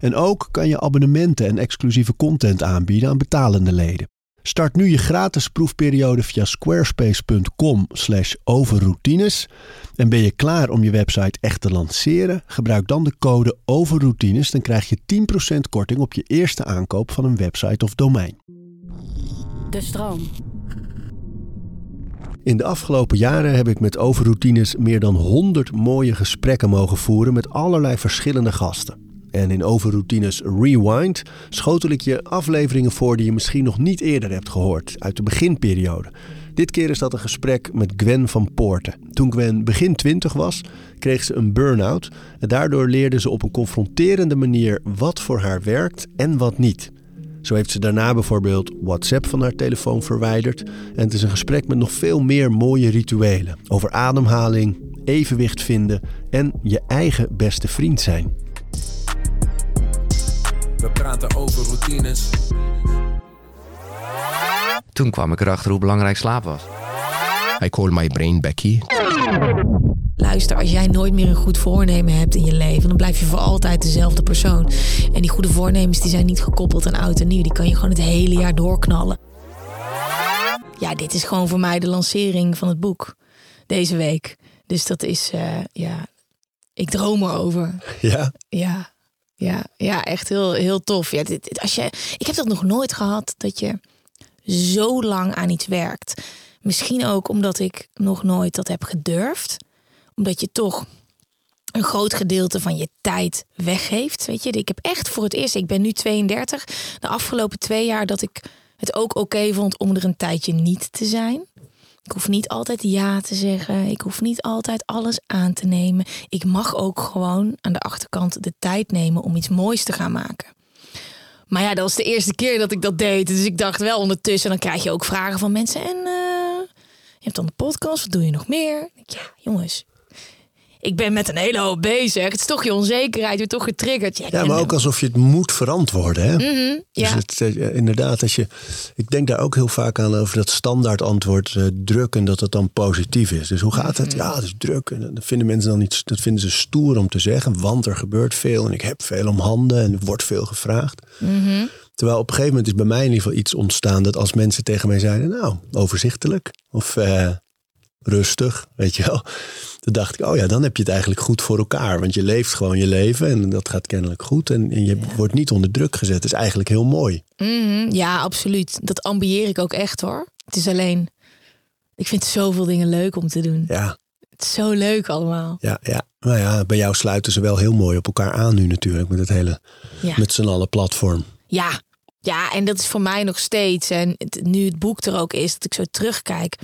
En ook kan je abonnementen en exclusieve content aanbieden aan betalende leden. Start nu je gratis proefperiode via squarespace.com/overroutines. En ben je klaar om je website echt te lanceren? Gebruik dan de code overroutines, dan krijg je 10% korting op je eerste aankoop van een website of domein. De stroom. In de afgelopen jaren heb ik met overroutines meer dan 100 mooie gesprekken mogen voeren met allerlei verschillende gasten. En in Overroutines Rewind schotel ik je afleveringen voor die je misschien nog niet eerder hebt gehoord, uit de beginperiode. Dit keer is dat een gesprek met Gwen van Poorten. Toen Gwen begin 20 was, kreeg ze een burn-out en daardoor leerde ze op een confronterende manier wat voor haar werkt en wat niet. Zo heeft ze daarna bijvoorbeeld WhatsApp van haar telefoon verwijderd. En het is een gesprek met nog veel meer mooie rituelen over ademhaling, evenwicht vinden en je eigen beste vriend zijn. We praten over routines. Toen kwam ik erachter hoe belangrijk slaap was. I call my brain Becky. Luister, als jij nooit meer een goed voornemen hebt in je leven, dan blijf je voor altijd dezelfde persoon. En die goede voornemens die zijn niet gekoppeld aan oud en nieuw. Die kan je gewoon het hele jaar doorknallen. Ja, dit is gewoon voor mij de lancering van het boek deze week. Dus dat is, eh, ja, ik droom erover. Ja? Ja, ja, ja echt heel, heel tof. Ja, dit, als je, ik heb dat nog nooit gehad, dat je zo lang aan iets werkt. Misschien ook omdat ik nog nooit dat heb gedurfd. Omdat je toch een groot gedeelte van je tijd weggeeft. Weet je, ik heb echt voor het eerst, ik ben nu 32, de afgelopen twee jaar dat ik het ook oké vond om er een tijdje niet te zijn. Ik hoef niet altijd ja te zeggen. Ik hoef niet altijd alles aan te nemen. Ik mag ook gewoon aan de achterkant de tijd nemen om iets moois te gaan maken. Maar ja, dat was de eerste keer dat ik dat deed. Dus ik dacht wel ondertussen, dan krijg je ook vragen van mensen. En eh, je hebt dan de podcast, wat doe je nog meer? Ja, jongens, ik ben met een hele hoop bezig. Het is toch je onzekerheid, weer toch getriggerd. Ja, maar ook alsof je het moet verantwoorden. Hè? Mhm, Dus ja. het, eh, inderdaad, als je, ik denk daar ook heel vaak aan over dat standaard antwoord eh, druk en dat het dan positief is. Dus hoe gaat het? Mhm. Ja, het is druk. En dat vinden mensen dan niet, dat vinden ze stoer om te zeggen, want er gebeurt veel en ik heb veel om handen en er wordt veel gevraagd. Mhm. Terwijl op een gegeven moment is bij mij in ieder geval iets ontstaan dat als mensen tegen mij zeiden, nou, overzichtelijk of eh, rustig, weet je wel. Dan dacht ik, oh ja, dan heb je het eigenlijk goed voor elkaar. Want je leeft gewoon je leven en dat gaat kennelijk goed. En, en je wordt niet onder druk gezet. Dat is eigenlijk heel mooi. Mhm, ja, absoluut. Dat ambieer ik ook echt hoor. Het is alleen, ik vind zoveel dingen leuk om te doen. Ja, Het is zo leuk allemaal. ja, ja. Nou ja, bij jou sluiten ze wel heel mooi op elkaar aan nu natuurlijk. Met het hele, Ja. met z'n allen platform. Ja, ja, en dat is voor mij nog steeds. En het- nu het boek er ook is, dat ik zo terugkijk.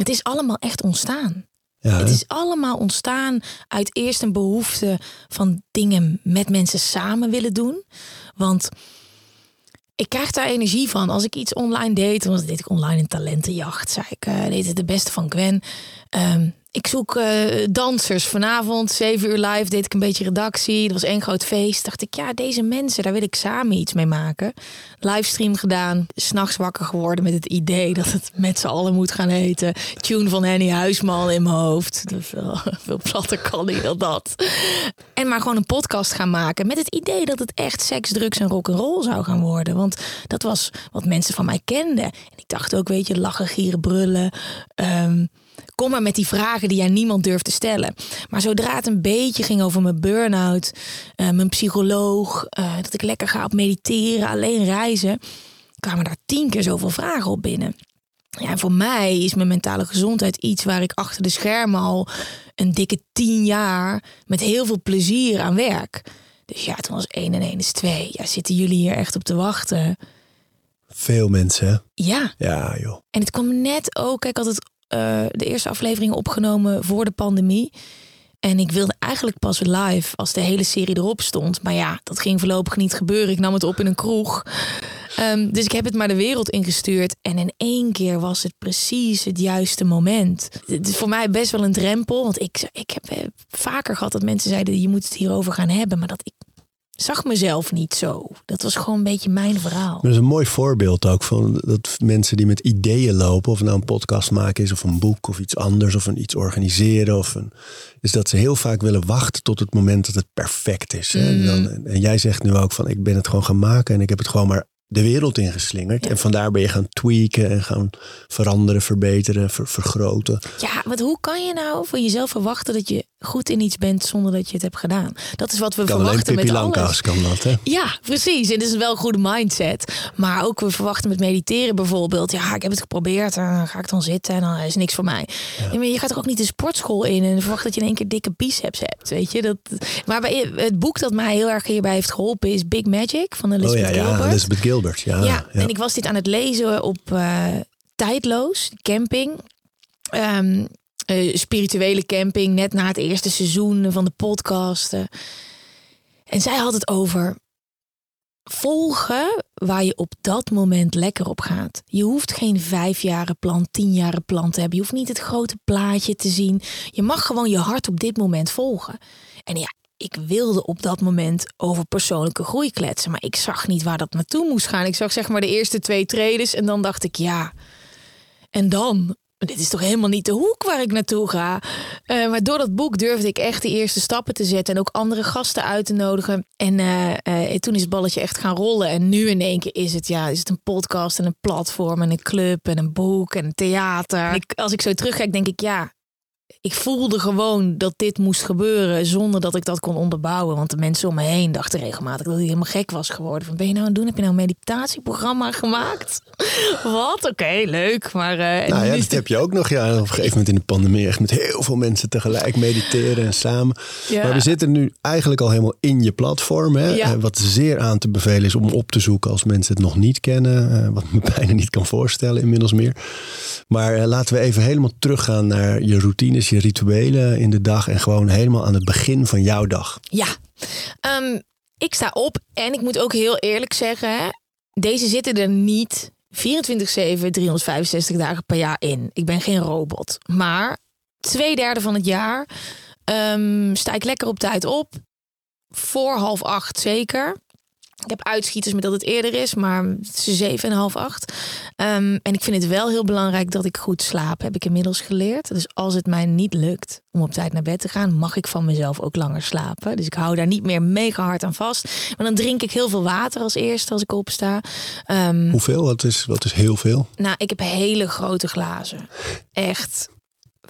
Het is allemaal echt ontstaan. Ja, Het is allemaal ontstaan uit eerst een behoefte van dingen met mensen samen willen doen. Want ik krijg daar energie van. Als ik iets online deed, want deed ik online een talentenjacht. Zei ik, eh, deed het de beste van Gwen. Ehm, ik zoek eh, dansers. Vanavond, 7 uur live, deed ik een beetje redactie. Dat was één groot feest. Dacht ik, ja, deze mensen, daar wil ik samen iets mee maken. Livestream gedaan. S'nachts wakker geworden met het idee dat het met z'n allen moet gaan heten. Tune van Henny Huisman in mijn hoofd. Veel, veel platter kan ik dan dat. En maar gewoon een podcast gaan maken met het idee dat het echt seks, drugs en rock'n'roll zou gaan worden. Want dat was wat mensen van mij kenden. En ik dacht ook, weet je, lachen, gieren, brullen. Ehm, kom maar met die vragen die jij niemand durft te stellen. Maar zodra het een beetje ging over mijn burn-out, eh, mijn psycholoog, eh, dat ik lekker ga op mediteren, alleen reizen, kwamen daar tien keer zoveel vragen op binnen. Ja, en voor mij is mijn mentale gezondheid iets waar ik achter de schermen al een dikke tien jaar met heel veel plezier aan werk. Dus ja, toen was één en één is twee. Ja, zitten jullie hier echt op te wachten? Veel mensen? Ja, Ja, joh. en het kwam net ook, kijk, ik eh, de eerste aflevering opgenomen voor de pandemie. En ik wilde eigenlijk pas live als de hele serie erop stond. Maar ja, dat ging voorlopig niet gebeuren. Ik nam het op in een kroeg. Ehm, dus ik heb het maar de wereld ingestuurd. En in één keer was het precies het juiste moment. Het is voor mij best wel een drempel. Want ik, ik heb eh, vaker gehad dat mensen zeiden... je moet het hierover gaan hebben. Maar dat ik zag mezelf niet zo. Dat was gewoon een beetje mijn verhaal. Dat is een mooi voorbeeld ook van dat mensen die met ideeën lopen, of nou een podcast maken is, of een boek, of iets anders, of een iets organiseren, of een, is dat ze heel vaak willen wachten tot het moment dat het perfect is. hè. En, dan, en jij zegt nu ook van ik ben het gewoon gaan maken en ik heb het gewoon maar de wereld ingeslingerd. En vandaar ben je gaan tweaken en gaan veranderen, verbeteren, ver- vergroten. Ja, want hoe kan je nou van jezelf verwachten dat je goed in iets bent zonder dat je het hebt gedaan? Dat is wat we Kan verwachten met alles. Kan dat, hè? Ja, precies. En het is wel een goede mindset. Maar ook we verwachten met mediteren bijvoorbeeld. Ja, ik heb het geprobeerd. En dan ga ik dan zitten en dan is niks voor mij. Ja. maar je gaat toch ook niet de sportschool in en verwacht dat je in één keer dikke biceps hebt. Weet je? Dat, maar bij het boek dat mij heel erg hierbij heeft geholpen is Big Magic van Oh Elizabeth ja, ja, Gilbert. Elizabeth Gilbert. Ja, Ja, ja. en ik was dit aan het lezen op eh, Tijdloos, camping. Ehm, eh, spirituele camping, net na het eerste seizoen van de podcast. En zij had het over volgen waar je op dat moment lekker op gaat. Je hoeft geen vijfjaren plan, tienjaren plan te hebben. Je hoeft niet het grote plaatje te zien. Je mag gewoon je hart op dit moment volgen. En ja, ik wilde op dat moment over persoonlijke groei kletsen. Maar ik zag niet waar dat naartoe moest gaan. Ik zag zeg maar de eerste twee trades en dan dacht ik ja. En dan? Dit is toch helemaal niet de hoek waar ik naartoe ga. Eh, maar door dat boek durfde ik echt de eerste stappen te zetten. En ook andere gasten uit te nodigen. En eh, eh, toen is het balletje echt gaan rollen. En nu in één keer is het, ja, is het een podcast en een platform en een club en een boek en een theater. Ik, als ik zo terugkijk, denk ik ja. Ik voelde gewoon dat dit moest gebeuren zonder dat ik dat kon onderbouwen. Want de mensen om me heen dachten regelmatig dat ik helemaal gek was geworden. Van ben je nou aan het doen? Heb je nou een meditatieprogramma gemaakt? Wat? Oké, leuk. Maar eh, Nou ja, dat heb je ook nog ja, op een gegeven moment in de pandemie. Echt met heel veel mensen tegelijk mediteren en samen. Ja. Maar we zitten nu eigenlijk al helemaal in je platform. Hè? Ja. Eh, Wat zeer aan te bevelen is om op te zoeken als mensen het nog niet kennen. eh, wat ik me bijna niet kan voorstellen inmiddels meer. Maar laten we even helemaal teruggaan naar je je rituelen in de dag. En gewoon helemaal aan het begin van jouw dag. Ja, Ehm, ik sta op en ik moet ook heel eerlijk zeggen, deze zitten er niet 24/7, 365 dagen per jaar in. Ik ben geen robot, maar twee derde van het jaar ehm, sta ik lekker op tijd op. Voor half acht zeker. Ik heb uitschieters met dat het eerder is, maar het is zeven en half acht. Ehm, en ik vind het wel heel belangrijk dat ik goed slaap, heb ik inmiddels geleerd. Dus als het mij niet lukt om op tijd naar bed te gaan, mag ik van mezelf ook langer slapen. Dus ik hou daar niet meer mega hard aan vast. Maar dan drink ik heel veel water als eerste als ik opsta. Ehm, Hoeveel? Wat is, wat is heel veel? nou, ik heb hele grote glazen. Echt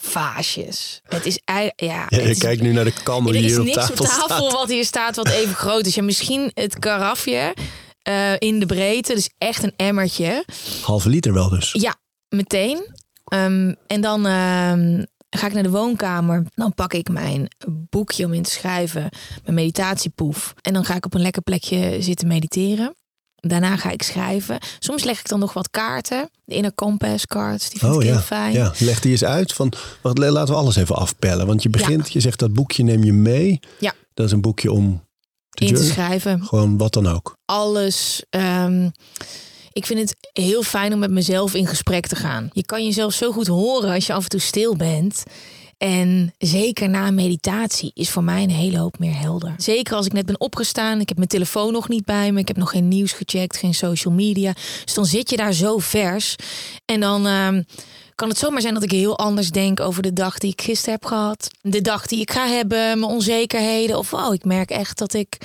vaasjes. Het is ja. Ja, het je is- kijkt nu naar de kan er die is hier op niks tafel, op tafel staat. wat hier staat wat even groot is. Ja, misschien het karafje eh, in de breedte. Dus echt een emmertje. Halve liter wel dus. Ja, meteen. Ehm, en dan ehm, ga ik naar de woonkamer. Dan pak ik mijn boekje om in te schrijven. Mijn meditatiepoef. En dan ga ik op een lekker plekje zitten mediteren. Daarna ga ik schrijven. Soms leg ik dan nog wat kaarten. De inner compass cards. Die vind Oh ik ja, heel fijn. ja, leg die eens uit. Van, wacht, laten we alles even afpellen. Want je begint, je zegt dat boekje neem je mee. Ja. Dat is een boekje om te, In te schrijven. Gewoon wat dan ook. alles. ehm, ik vind het heel fijn om met mezelf in gesprek te gaan. Je kan jezelf zo goed horen als je af en toe stil bent. En zeker na meditatie is voor mij een hele hoop meer helder. Zeker als ik net ben opgestaan. Ik heb mijn telefoon nog niet bij me. Ik heb nog geen nieuws gecheckt, geen social media. Dus dan zit je daar zo vers. En dan ehm, kan het zomaar zijn dat ik heel anders denk over de dag die ik gisteren heb gehad. De dag die ik ga hebben, mijn onzekerheden. Of wow, ik merk echt dat ik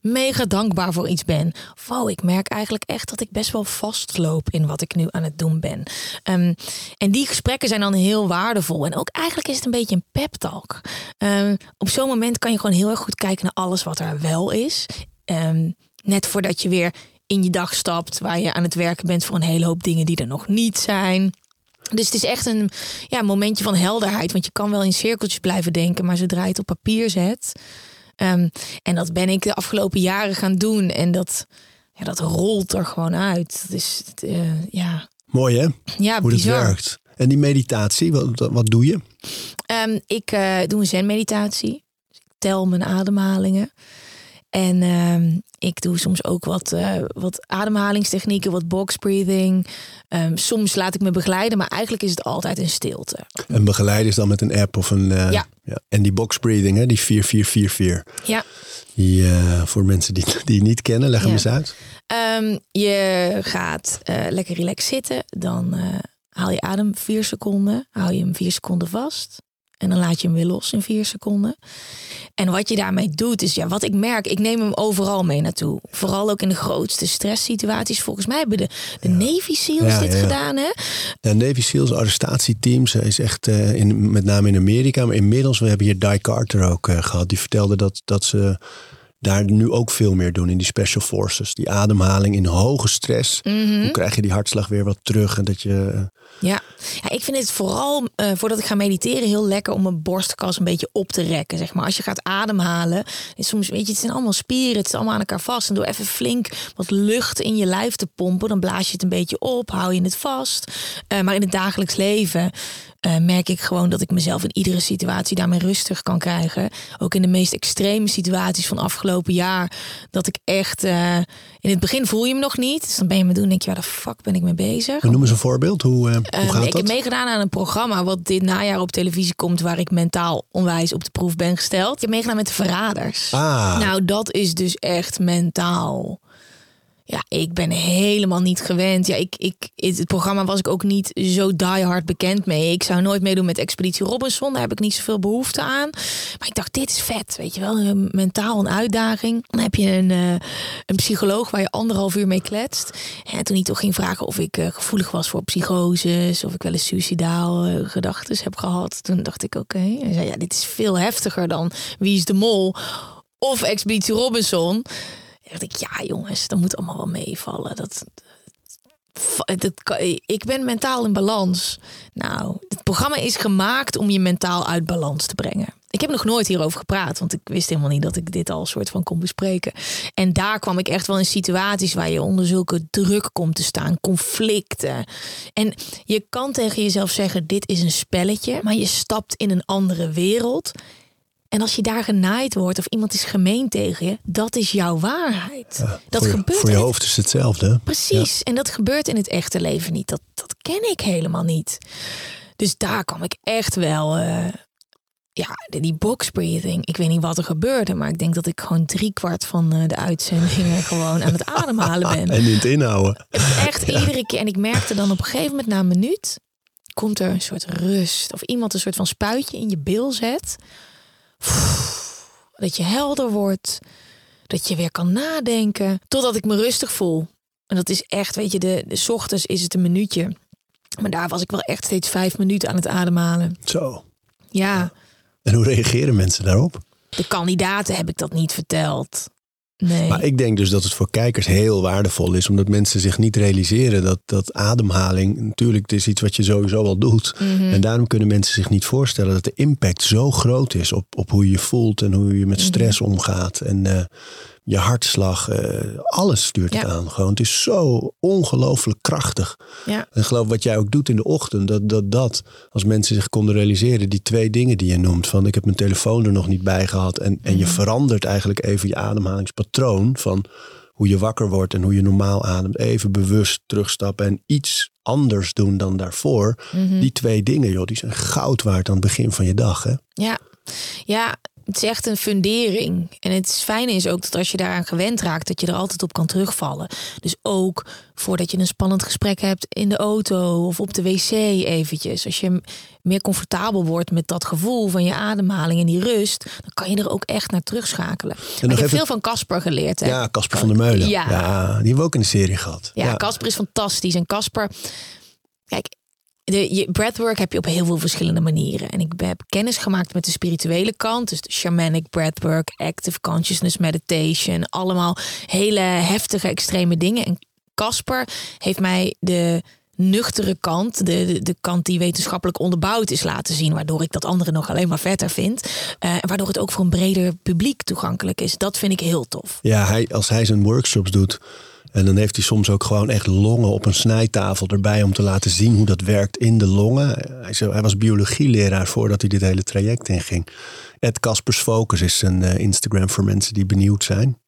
mega dankbaar voor iets ben. Wow, ik merk eigenlijk echt dat ik best wel vastloop in wat ik nu aan het doen ben. Ehm, en die gesprekken zijn dan heel waardevol. En ook eigenlijk is het een beetje een pep talk. Ehm, op zo'n moment kan je gewoon heel erg goed kijken naar alles wat er wel is. Ehm, net voordat je weer in je dag stapt, waar je aan het werken bent voor een hele hoop dingen die er nog niet zijn. Dus het is echt een ja, momentje van helderheid. Want je kan wel in cirkeltjes blijven denken, maar zodra je het op papier zet. Ehm, en dat ben ik de afgelopen jaren gaan doen. En dat, ja, dat rolt er gewoon uit. Dus eh, ja, Mooi hè? ja Hoe dat bizar. werkt. En die meditatie, wat, wat doe je? Ehm, ik eh, doe een zen-meditatie. Dus ik tel mijn ademhalingen. En ehm, ik doe soms ook wat, eh, wat ademhalingstechnieken, wat box breathing. Ehm, soms laat ik me begeleiden, maar eigenlijk is het altijd in stilte. En begeleiden is dan met een app of een... eh, Ja. En die box breathing, hè, die 4444. Ja. Die, eh, voor mensen die, die het niet kennen, leg hem Ja. eens uit. Ehm, je gaat lekker relaxed zitten. Dan haal je adem vier seconden. Hou je hem vier seconden vast. En dan laat je hem weer los in vier seconden. En wat je daarmee doet, is ja, wat ik merk, ik neem hem overal mee naartoe. Vooral ook in de grootste stresssituaties. Volgens mij hebben de, de Navy SEALs Ja, dit ja, gedaan. Hè? Ja, Navy SEALs arrestatieteams is echt eh, in, met name in Amerika. Maar inmiddels, we hebben hier Die Carter ook eh, gehad. Die vertelde dat, dat ze daar nu ook veel meer doen in die special forces. Die ademhaling in hoge stress. Mhm. Hoe krijg je die hartslag weer wat terug? En dat je... Ja. ja, ik vind het vooral eh, voordat ik ga mediteren heel lekker om mijn borstkas een beetje op te rekken. Zeg maar. Als je gaat ademhalen, is soms weet je, het zijn allemaal spieren, het is allemaal aan elkaar vast. En door even flink wat lucht in je lijf te pompen, dan blaas je het een beetje op, hou je het vast. Eh, maar in het dagelijks leven eh, merk ik gewoon dat ik mezelf in iedere situatie daarmee rustig kan krijgen. Ook in de meest extreme situaties van afgelopen jaar, dat ik echt in het begin voel je hem nog niet. Dus dan ben je me doen, denk je, waar de fuck ben ik mee bezig? noem eens een voorbeeld. Hoe, eh, Ehm, ik heb meegedaan aan een programma wat dit najaar op televisie komt, waar ik mentaal onwijs op de proef ben gesteld. Ik heb meegedaan met de Verraders. Ah. Nou, dat is dus echt mentaal. Ja, ik ben helemaal niet gewend. Ja, ik, ik, het, programma was ik ook niet zo diehard bekend mee. Ik zou nooit meedoen met Expeditie Robinson. Daar heb ik niet zoveel behoefte aan. Maar ik dacht, dit is vet. Weet je wel, een mentaal een uitdaging. Dan heb je een, eh, een psycholoog waar je anderhalf uur mee kletst. En toen hij toch ging vragen of ik eh, gevoelig was voor psychoses. Of ik wel eens suicidaal eh, gedachten heb gehad. Toen dacht ik, oké. Ja, dit is veel heftiger dan Wie is de Mol? Of Expeditie Robinson. Dacht ik, ja jongens, dat moet allemaal wel meevallen. Dat, dat, ik ben mentaal in balans. Nou, het programma is gemaakt om je mentaal uit balans te brengen. Ik heb nog nooit hierover gepraat, want ik wist helemaal niet dat ik dit al soort van kon bespreken. En daar kwam ik echt wel in situaties waar je onder zulke druk komt te staan, conflicten. En je kan tegen jezelf zeggen: dit is een spelletje, maar je stapt in een andere wereld. En als je daar genaaid wordt of iemand is gemeen tegen je, dat is jouw waarheid. dat voor, je, gebeurt voor je hoofd is hetzelfde. hè? Precies. En dat gebeurt in het echte leven niet. Dat, dat ken ik helemaal niet. Dus daar kwam ik echt wel. eh, ja, die die box breathing. Ik weet niet wat er gebeurde, maar ik denk dat ik gewoon driekwart van eh, de uitzendingen gewoon aan het ademhalen ben. En in het inhouden. Echt iedere keer. En ik merkte dan op een gegeven moment na een minuut komt er een soort rust. Of iemand een soort van spuitje in je bil zet. Dat je helder wordt. Dat je weer kan nadenken. Totdat ik me rustig voel. En dat is echt, weet je, de, de ochtends is het een minuutje. Maar daar was ik wel echt steeds vijf minuten aan het ademhalen. Zo. Ja, En hoe reageren mensen daarop? de kandidaten heb ik dat niet verteld. Nee. Maar ik denk dus dat het voor kijkers heel waardevol is, omdat mensen zich niet realiseren dat, dat ademhaling, natuurlijk, het is iets wat je sowieso al doet. Mhm. En daarom kunnen mensen zich niet voorstellen dat de impact zo groot is op, op hoe je je voelt en hoe je met stress Mhm. omgaat. En eh, je hartslag, eh, alles stuurt het Ja. aan. Gewoon, het is zo ongelooflijk krachtig. Ja. En geloof wat jij ook doet in de ochtend, dat, dat dat, als mensen zich konden realiseren, die twee dingen die je noemt, van ik heb mijn telefoon er nog niet bij gehad en, en je verandert eigenlijk even je ademhalingspatroon van hoe je wakker wordt en hoe je normaal ademt, even bewust terugstappen en iets anders doen dan daarvoor. Die twee dingen, joh, die zijn goud waard aan het begin van je dag. Hè? Ja. ja, het is echt een fundering. En het fijne is ook dat als je daaraan gewend raakt, dat je er altijd op kan terugvallen. Dus ook voordat je een spannend gesprek hebt in de auto of op de wc eventjes. Als je meer comfortabel wordt met dat gevoel van je ademhaling en die rust, dan kan je er ook echt naar terugschakelen. Maar ik heb even- veel van Casper geleerd. Hè? Ja, Casper van der Meulen. Ja. die hebben we ook in de serie gehad. Ja, Casper is fantastisch. En Casper, kijk, de, je, breathwork heb je op heel veel verschillende manieren. En ik heb kennis gemaakt met de spirituele kant. Dus de shamanic breathwork, active consciousness meditation. Allemaal hele heftige, extreme dingen. En Casper heeft mij de nuchtere kant, de, de, kant die wetenschappelijk onderbouwd is laten zien, waardoor ik dat andere nog alleen maar vetter vind. Eh, waardoor het ook voor een breder publiek toegankelijk is. Dat vind ik heel tof. Ja, hij, als hij zijn workshops doet, En dan heeft hij soms ook gewoon echt longen op een snijtafel erbij om te laten zien hoe dat werkt in de longen. Hij, was biologieleraar voordat hij dit hele traject inging. Ed Kaspers Focus is een eh, Instagram voor mensen die benieuwd zijn.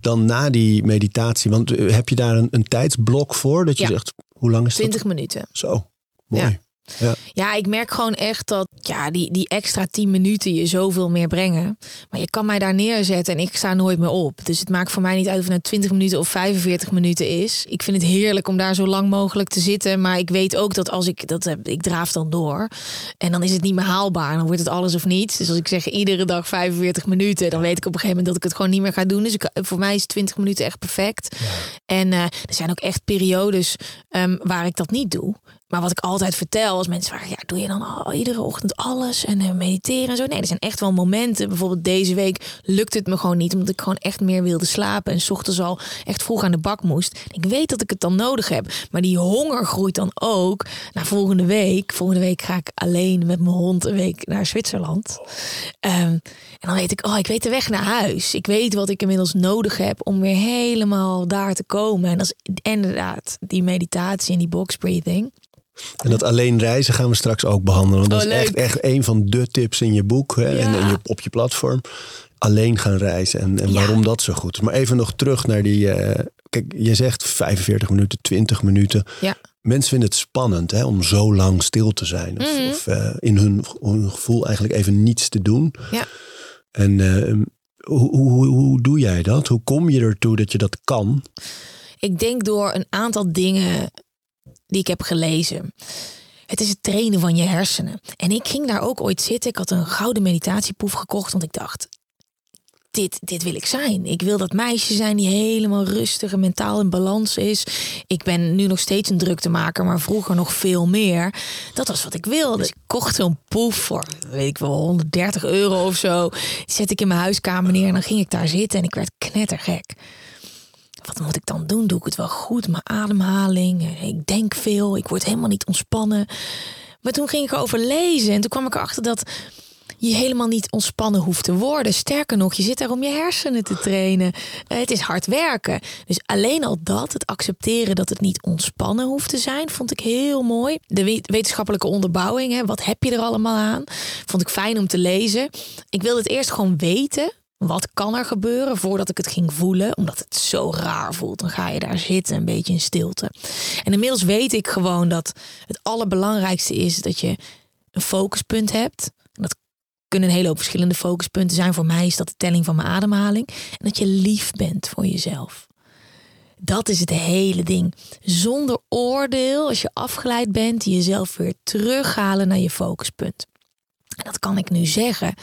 Dan na die meditatie, want eh, heb je daar een, een tijdsblok voor? Dat je Ja. zegt, hoe lang is 20 dat? minuten. Zo, mooi. Ja. Ja. Ja, ik merk gewoon echt dat ja, die, die extra 10 minuten je zoveel meer brengen. Maar je kan mij daar neerzetten en ik sta nooit meer op. Dus het maakt voor mij niet uit of het nou 20 minuten of 45 minuten is. Ik vind het heerlijk om daar zo lang mogelijk te zitten. Maar ik weet ook dat als ik dat heb, ik draaf dan door. En dan is het niet meer haalbaar. Dan wordt het alles of niets. Dus als ik zeg iedere dag 45 minuten, dan weet ik op een gegeven moment dat ik het gewoon niet meer ga doen. Dus ik, voor mij is 20 minuten echt perfect. En eh, er zijn ook echt periodes ehm, waar ik dat niet doe. Maar wat ik altijd vertel als mensen vragen, ja, doe je dan al iedere ochtend alles en eh, mediteren en zo? Nee, er zijn echt wel momenten. Bijvoorbeeld deze week lukt het me gewoon niet, omdat ik gewoon echt meer wilde slapen en 's ochtends al echt vroeg aan de bak moest. Ik weet dat ik het dan nodig heb, maar die honger groeit dan ook naar volgende week. Volgende week ga ik alleen met mijn hond een week naar Zwitserland. Ehm, en dan weet ik, oh, ik weet de weg naar huis. Ik weet wat ik inmiddels nodig heb om weer helemaal daar te komen. En dat is inderdaad die meditatie en die box breathing. En dat alleen reizen gaan we straks ook behandelen. Want dat Oh, is echt, echt een van de tips in je boek hè, en je, op je platform. Alleen gaan reizen en, en Ja. waarom dat zo goed is. Maar even nog terug naar die... eh, kijk, je zegt 45 minuten, 20 minuten. Ja. Mensen vinden het spannend hè, om zo lang stil te zijn. Of, Mhm. of eh, in hun, hun gevoel eigenlijk even niets te doen. Ja. En eh, hoe, hoe, hoe doe jij dat? Hoe kom je ertoe dat je dat kan? Ik denk door een aantal dingen die ik heb gelezen. Het is het trainen van je hersenen. En ik ging daar ook ooit zitten. Ik had een gouden meditatieproef gekocht. Want ik dacht, dit, dit wil ik zijn. Ik wil dat meisje zijn die helemaal rustig en mentaal in balans is. Ik ben nu nog steeds een druktemaker, maar vroeger nog veel meer. Dat was wat ik wilde. Dus ik kocht zo'n proef voor, weet ik wel, 130 euro of zo. Zet ik in mijn huiskamer neer en dan ging ik daar zitten en ik werd knettergek. Wat moet ik dan doen? Doe ik het wel goed? Mijn ademhaling. Ik denk veel. Ik word helemaal niet ontspannen. Maar toen ging ik erover lezen en toen kwam ik erachter dat je helemaal niet ontspannen hoeft te worden. Sterker nog, je zit daar om je hersenen te trainen. Eh, Het is hard werken. Dus alleen al dat, het accepteren dat het niet ontspannen hoeft te zijn, vond ik heel mooi. De we- wetenschappelijke onderbouwing, hè, wat heb je er allemaal aan? Vond ik fijn om te lezen. Ik wilde het eerst gewoon weten. Wat kan er gebeuren voordat ik het ging voelen? Omdat het zo raar voelt. Dan ga je daar zitten, een beetje in stilte. En inmiddels weet ik gewoon dat het allerbelangrijkste is dat je een focuspunt hebt. Dat kunnen een hele hoop verschillende focuspunten zijn. Voor mij is dat de telling van mijn ademhaling. En dat je lief bent voor jezelf. Dat is het hele ding. Zonder oordeel, als je afgeleid bent, jezelf weer terughalen naar je focuspunt. En dat kan ik nu zeggen.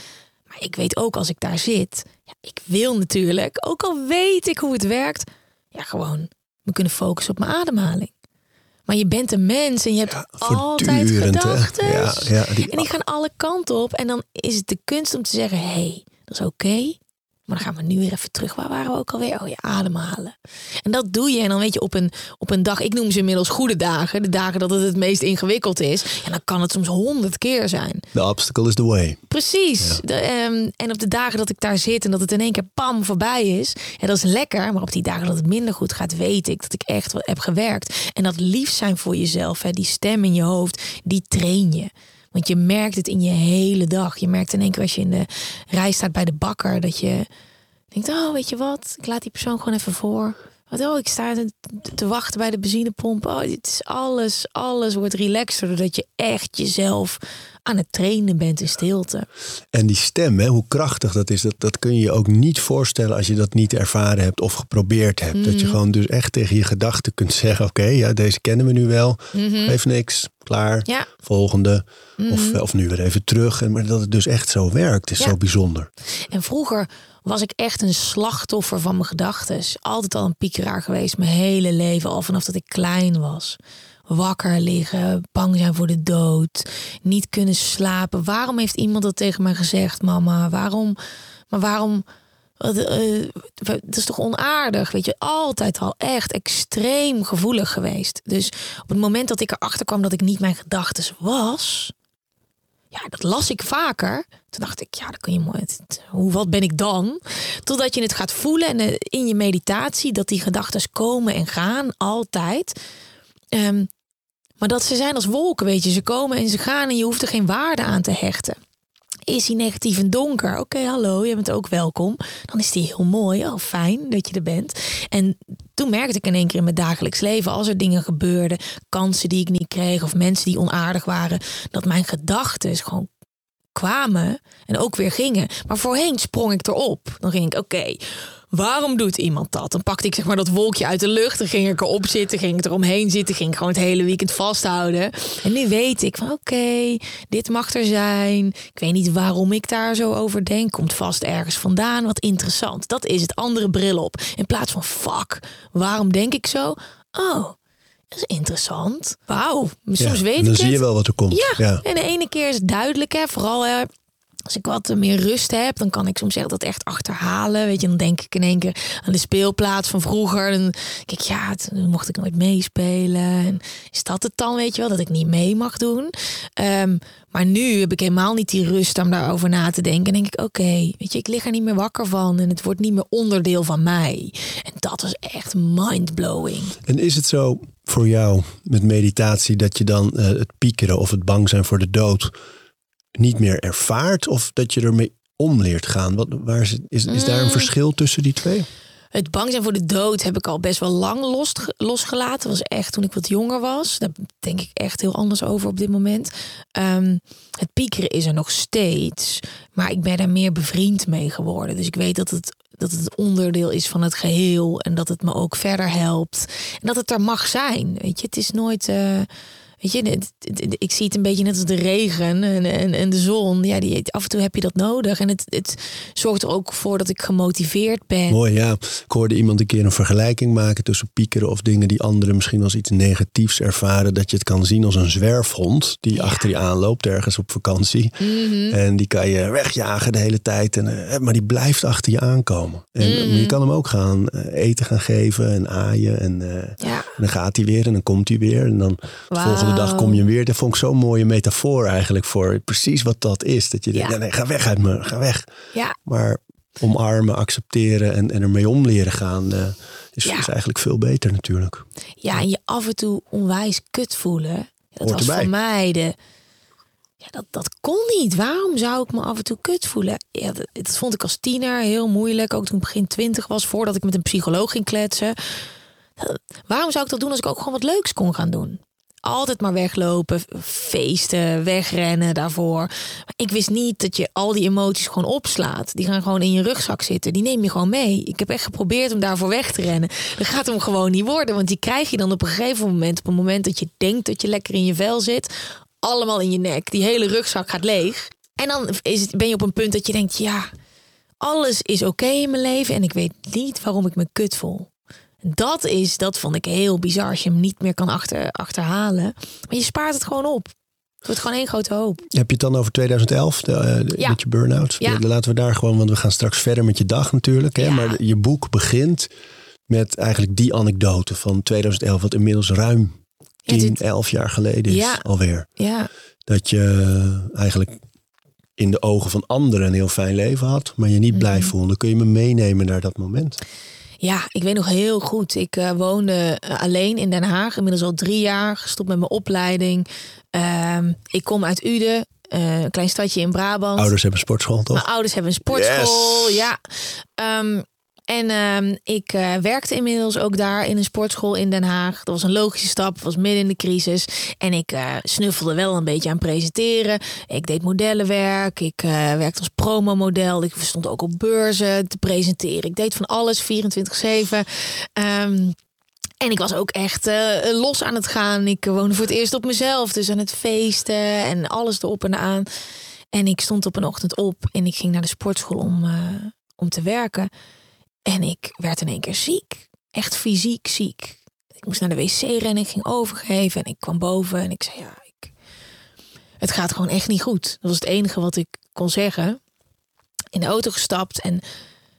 Ik weet ook als ik daar zit. Ja, ik wil natuurlijk, ook al weet ik hoe het werkt. Ja, gewoon me kunnen focussen op mijn ademhaling. Maar je bent een mens en je hebt altijd gedachten. Ja, ja, die- En die gaan alle kanten op. En dan is het de kunst om te zeggen: hé, hey, dat is oké. Maar dan gaan we nu weer even terug. Waar waren we ook alweer? Oh ja, ademhalen. En dat doe je. En dan weet je op een, op een dag, ik noem ze inmiddels goede dagen. De dagen dat het het meest ingewikkeld is. En dan kan het soms honderd keer zijn. The obstacle is the way. Precies. De, ehm, en op de dagen dat ik daar zit en dat het in één keer pam voorbij is. En dat is lekker. Maar op die dagen dat het minder goed gaat, weet ik dat ik echt wat heb gewerkt. En dat lief zijn voor jezelf, hè, die stem in je hoofd, die train je. Want je merkt het in je hele dag. Je merkt in één keer als je in de rij staat bij de bakker, dat je denkt, oh weet je wat, ik laat die persoon gewoon even voor. Wat, oh, ik sta te, te wachten bij de benzinepomp. Oh, dit is alles, alles wordt relaxter doordat je echt jezelf aan het trainen bent in stilte. En die stem, hè, hoe krachtig dat is, dat, dat kun je je ook niet voorstellen als je dat niet ervaren hebt of geprobeerd hebt. Dat je Mhm. gewoon dus echt tegen je gedachten kunt zeggen: Oké, ja, deze kennen we nu wel. Heeft niks, klaar. Mhm. Ja. Volgende. Of, of nu weer even terug. En, maar dat het dus echt zo werkt, is Ja. zo bijzonder. En vroeger was ik echt een slachtoffer van mijn gedachten. Altijd al een piekeraar geweest, mijn hele leven, al vanaf dat ik klein was. Wakker liggen, bang zijn voor de dood, niet kunnen slapen. Waarom heeft iemand dat tegen mij gezegd, mama? Waarom? Maar waarom? eh, Dat is toch onaardig? Weet je, altijd al echt extreem gevoelig geweest. Dus op het moment dat ik erachter kwam dat ik niet mijn gedachten was, ja, dat las ik vaker. Toen dacht ik, ja, dat kun je mooi. Hoe wat ben ik dan? Totdat je het gaat voelen en eh, in je meditatie dat die gedachten komen en gaan altijd. Ehm, maar dat ze zijn als wolken, weet je. Ze komen en ze gaan en je hoeft er geen waarde aan te hechten. Is hij negatief en donker? Oké, hallo, je bent ook welkom. Dan is die heel mooi. Oh, fijn dat je er bent. En toen merkte ik in één keer in mijn dagelijks leven, als er dingen gebeurden, kansen die ik niet kreeg of mensen die onaardig waren, dat mijn gedachten gewoon kwamen en ook weer gingen. Maar voorheen sprong ik erop. Dan ging ik, oké, waarom doet iemand dat? Dan pakte ik zeg maar dat wolkje uit de lucht. Dan ging ik erop zitten, ging ik eromheen zitten, ging ik gewoon het hele weekend vasthouden. En nu weet ik van, oké, dit mag er zijn. Ik weet niet waarom ik daar zo over denk. Komt vast ergens vandaan. Wat interessant. Dat is het andere bril op. In plaats van, fuck, waarom denk ik zo? Oh, dat is interessant. Wauw, soms Ja, weet dan ik zie het. je wel wat er komt. Ja, Ja. en de ene keer is het duidelijk, hè. Vooral hè, als ik wat meer rust heb, dan kan ik soms echt dat echt achterhalen. Weet je, dan denk ik in één keer aan de speelplaats van vroeger. Denk ik, ja, toen mocht ik nooit meespelen. En is dat het dan, weet je wel, dat ik niet mee mag doen? Ehm, maar nu heb ik helemaal niet die rust om daarover na te denken. En denk ik, oké, weet je, ik lig er niet meer wakker van. En het wordt niet meer onderdeel van mij. En dat was echt mind-blowing. En is het zo voor jou met meditatie dat je dan eh, het piekeren of het bang zijn voor de dood niet meer ervaart? Of dat je ermee om leert gaan? Wat, waar is, is, is daar Mm. een verschil tussen die twee? Het bang zijn voor de dood heb ik al best wel lang los, losgelaten. Dat was echt toen ik wat jonger was. Daar denk ik echt heel anders over op dit moment. Ehm, het piekeren is er nog steeds. Maar ik ben er meer bevriend mee geworden. Dus ik weet dat het, dat het onderdeel is van het geheel. En dat het me ook verder helpt. En dat het er mag zijn. Weet je, het is nooit. eh, Weet je, het- het- ik zie het een beetje net als de regen en, en, en de zon. Ja, die, af en toe heb je dat nodig. En het, het zorgt er ook voor dat ik gemotiveerd ben. Mooi, ja. Ik hoorde iemand een keer een vergelijking maken tussen piekeren of dingen die anderen misschien als iets negatiefs ervaren. Dat je het kan zien als een zwerfhond die achter je aanloopt ergens op vakantie. Mhm. En die kan je wegjagen de hele tijd. En, eh, maar die blijft achter je aankomen. En Mhm. je kan hem ook gaan eh, eten gaan geven en aaien. En, eh, Ja. en dan gaat hij weer en dan komt hij weer. En dan Wauw. Volgende dag kom je weer. Dat vond ik zo'n mooie metafoor eigenlijk voor precies wat dat is. Dat je denkt, Ja. nee, nee, ga weg uit me, ga weg. Ja, Maar omarmen, accepteren en, en ermee om leren gaan eh, is, Ja. is eigenlijk veel beter natuurlijk. ja, en je af en toe onwijs kut voelen. Dat was erbij. voor mij de. Ja, dat, dat kon niet. Waarom zou ik me af en toe kut voelen? Ja, dat, dat vond ik als tiener heel moeilijk. Ook toen ik begin twintig was, voordat ik met een psycholoog ging kletsen. Waarom zou ik dat doen als ik ook gewoon wat leuks kon gaan doen? Altijd maar weglopen, feesten, wegrennen daarvoor. Maar ik wist niet dat je al die emoties gewoon opslaat. Die gaan gewoon in je rugzak zitten. Die neem je gewoon mee. Ik heb echt geprobeerd om daarvoor weg te rennen. Dat gaat hem gewoon niet worden. Want die krijg je dan op een gegeven moment. Op het moment dat je denkt dat je lekker in je vel zit. Allemaal in je nek. Die hele rugzak gaat leeg. En dan is het, ben je op een punt dat je denkt... Ja, alles is oké in mijn leven. En ik weet niet waarom ik me kut voel. Dat is, dat vond ik heel bizar. Als je hem niet meer kan achter, achterhalen. Maar je spaart het gewoon op. Het wordt gewoon één grote hoop. Heb je het dan over 2011 de, eh, de- Ja. met je burn-out? Ja. Laten we daar gewoon, want we gaan straks verder met je dag natuurlijk. Hè? Ja. Maar je boek begint met eigenlijk die anekdote van 2011, wat inmiddels ruim Ja, 10, dit- 11 jaar geleden is alweer. Ja, Dat je eigenlijk in de ogen van anderen een heel fijn leven had, maar je niet blij Mhm. voelde. Kun je me meenemen naar dat moment? Ja, ik weet nog heel goed. Ik eh, woonde eh, alleen in Den Haag, inmiddels al drie jaar, gestopt met mijn opleiding. Ehm, ik kom uit Uden, eh, een klein stadje in Brabant. Ouders hebben sportschool toch? Mijn ouders hebben een sportschool, Yes. ja. Ehm, en ehm, ik eh, werkte inmiddels ook daar in een sportschool in Den Haag. Dat was een logische stap, was midden in de crisis. En ik eh, snuffelde wel een beetje aan presenteren. Ik deed modellenwerk, ik eh, werkte als promomodel. Ik stond ook op beurzen te presenteren. Ik deed van alles 24-7. Ehm, en ik was ook echt los aan het gaan. Ik woonde voor het eerst op mezelf. Dus aan het feesten en alles erop en aan. En ik stond op een ochtend op en ik ging naar de sportschool om, om te werken. En ik werd in één keer ziek. Echt fysiek ziek. Ik moest naar de wc rennen, ik ging overgeven en ik kwam boven en ik zei ja, ik, het gaat gewoon echt niet goed. Dat was het enige wat ik kon zeggen. In de auto gestapt en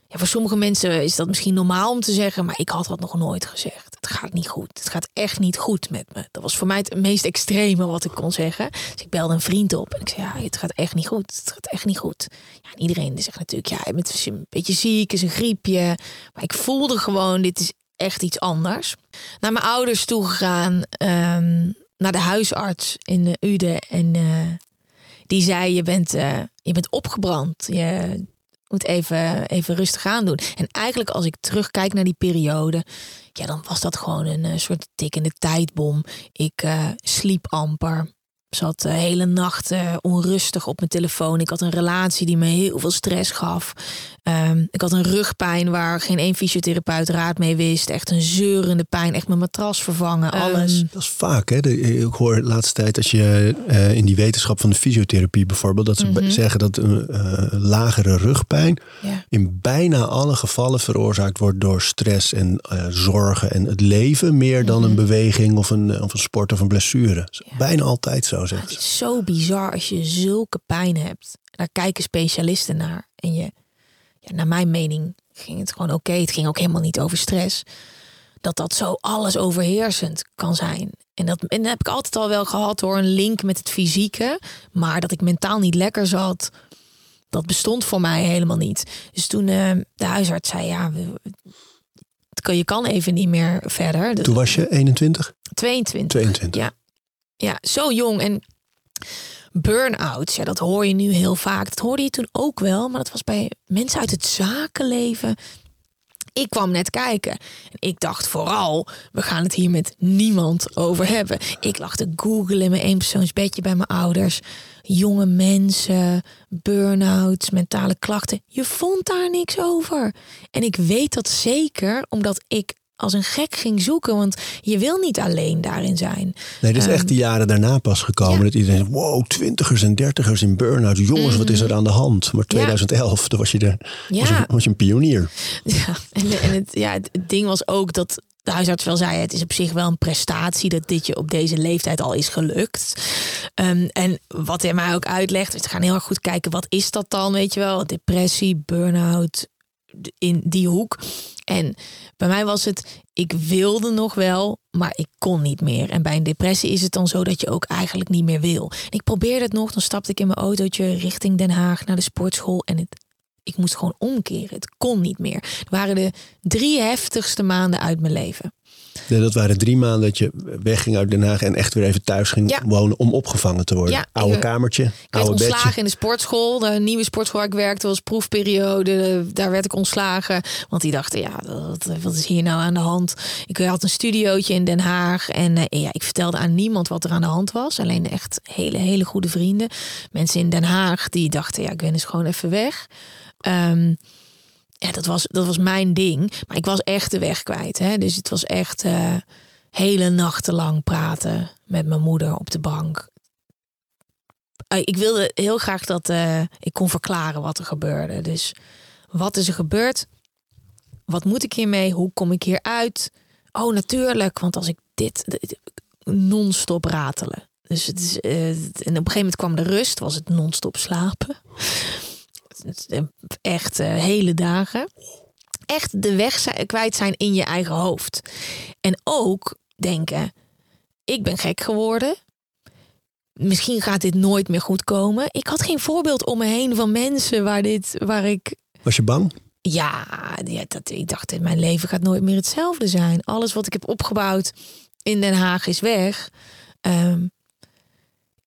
ja, voor sommige mensen is dat misschien normaal om te zeggen, maar ik had dat nog nooit gezegd. Het gaat niet goed. Het gaat echt niet goed met me. Dat was voor mij het meest extreme wat ik kon zeggen. Dus ik belde een vriend op en ik zei, ja, het gaat echt niet goed. Het gaat echt niet goed. Ja, en iedereen zegt natuurlijk, ja, je bent een beetje ziek, is een griepje. Maar ik voelde gewoon, dit is echt iets anders. Naar mijn ouders toegegaan, um, naar de huisarts in de Ude. En uh, die zei, je bent, uh, je bent opgebrand. Je moet even, even rustig aan doen. En eigenlijk als ik terugkijk naar die periode, ja, dan was dat gewoon een uh, soort tikkende tijdbom. Ik uh, sliep amper zat de hele nacht uh, onrustig op mijn telefoon. Ik had een relatie die me heel veel stress gaf. Um, ik had een rugpijn waar geen één fysiotherapeut raad mee wist. Echt een zeurende pijn. Echt mijn matras vervangen, Ehm, alles. dat is vaak, hè? De- ik hoor de laatste tijd als je eh, in die wetenschap van de fysiotherapie bijvoorbeeld, dat ze Mhm. zeggen dat een eh, lagere rugpijn in bijna alle gevallen veroorzaakt wordt door stress en eh, zorgen en het leven, meer dan een beweging of een, of een sport of een blessure. Dat is Mhm. Ja. Bijna altijd zo, Zeggen het is zo bizar als je zulke pijn hebt. Daar kijken specialisten naar. En je, ja, naar mijn mening ging het gewoon oké. Het ging ook helemaal niet over stress. Dat dat zo alles overheersend kan zijn. En dat, en dat heb ik altijd al wel gehad hoor. Een link met het fysieke. Maar dat ik mentaal niet lekker zat. Dat bestond voor mij helemaal niet. Dus toen eh, de huisarts zei: Ja, we- je kan even niet meer verder. Dus Toen was je 21? 22. 22. Ja. Ja, zo jong. En burn-outs, ja, dat hoor je nu heel vaak. Dat hoorde je toen ook wel, maar dat was bij mensen uit het zakenleven. Ik kwam net kijken en ik dacht vooral, we gaan het hier met niemand over hebben. Ik lag te googlen in mijn eenpersoonsbedje bij mijn ouders. Jonge mensen, burn-outs, mentale klachten. Je vond daar niks over. En ik weet dat zeker omdat ik als een gek ging zoeken, want je wil niet alleen daarin zijn. Nee, dit is echt de jaren daarna pas gekomen. Ehm, ja. Dat iedereen zegt, wow, twintigers en dertigers in burn-out. Jongens, wat is er aan de hand? Maar 2011, toen was je, er, was je, Ja. was je een pionier. Ja, en, en het, ja, het ding was ook dat de huisarts wel zei: het is op zich wel een prestatie dat dit je op deze leeftijd al is gelukt. Ehm, en wat hij mij ook uitlegt, we gaan heel erg goed kijken: wat is dat dan? Weet je wel, depressie, burn-out, in die hoek. En bij mij was het, ik wilde nog wel, maar ik kon niet meer. En bij een depressie is het dan zo dat je ook eigenlijk niet meer wil. Ik probeerde het nog, dan stapte ik in mijn autootje richting Den Haag naar de sportschool. En het, ik moest gewoon omkeren. Het kon niet meer. Het waren de drie heftigste maanden uit mijn leven. Nee, dat waren drie maanden dat je wegging uit Den Haag en echt weer even thuis ging Ja. wonen om opgevangen te worden. Ja, oude ik- kamertje, Ik werd oude ontslagen bedje. in de sportschool. De nieuwe sportschool waar ik werkte was proefperiode. Daar werd ik ontslagen. Want die dachten, ja, wat, wat is hier nou aan de hand? Ik had een studiootje in Den Haag. En eh, ja, ik vertelde aan niemand wat er aan de hand was. Alleen echt hele, hele goede vrienden. Mensen in Den Haag die dachten, ja, ik ben eens gewoon even weg. Ehm, ja, dat was, dat was mijn ding. Maar ik was echt de weg kwijt. Hè? Dus het was echt eh, hele nachten lang praten met mijn moeder op de bank. Eh, ik wilde heel graag dat eh, ik kon verklaren wat er gebeurde. Dus wat is er gebeurd? Wat moet ik hiermee? Hoe kom ik hier uit? Oh, natuurlijk, want als ik dit, non-stop ratelen. Dus het is, en op een gegeven moment kwam de rust, was het non-stop slapen. Echt eh, hele dagen. Echt de weg zijn, kwijt zijn in je eigen hoofd. En ook denken, ik ben gek geworden. Misschien gaat dit nooit meer goed komen. Ik had geen voorbeeld om me heen van mensen waar, dit, waar ik Was je bang? ja, ja dat, ik dacht, mijn leven gaat nooit meer hetzelfde zijn. Alles wat ik heb opgebouwd in Den Haag is weg. Ehm,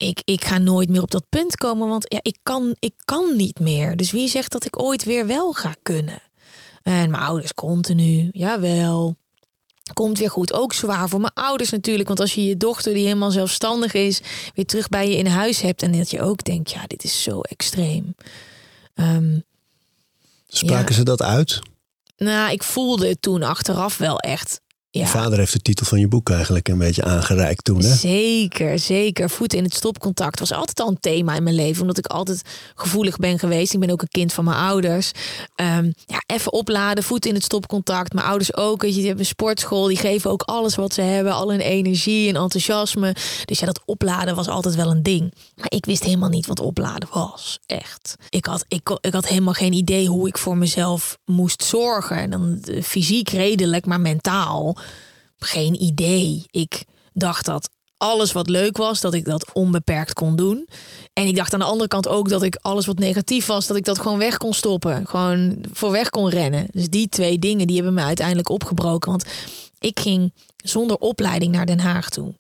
ik, ik ga nooit meer op dat punt komen, want ja, ik, kan, ik kan niet meer. Dus wie zegt dat ik ooit weer wel ga kunnen? En mijn ouders continu, jawel. Komt weer goed. Ook zwaar voor mijn ouders natuurlijk. Want als je je dochter, die helemaal zelfstandig is, weer terug bij je in huis hebt. En dat je ook denkt, ja, dit is zo extreem. Ehm, Spraken Ja. ze dat uit? nou, ik voelde het toen achteraf wel echt. Je Ja, vader heeft de titel van je boek eigenlijk een beetje aangereikt toen, hè? zeker, zeker. Voeten in het stopcontact was altijd al een thema in mijn leven. Omdat ik altijd gevoelig ben geweest. Ik ben ook een kind van mijn ouders. Ehm, ja, even opladen, voeten in het stopcontact. Mijn ouders ook. Je, die hebben een sportschool. Die geven ook alles wat ze hebben. Al hun energie en enthousiasme. Dus ja, dat opladen was altijd wel een ding. Maar ik wist helemaal niet wat opladen was. Echt. Ik had, ik, ik had helemaal geen idee hoe ik voor mezelf moest zorgen. En dan eh, fysiek redelijk, maar mentaal geen idee. Ik dacht dat alles wat leuk was, dat ik dat onbeperkt kon doen. En ik dacht aan de andere kant ook dat ik alles wat negatief was, dat ik dat gewoon weg kon stoppen. Gewoon voor weg kon rennen. Dus die twee dingen die hebben me uiteindelijk opgebroken. Want ik ging zonder opleiding naar Den Haag toe.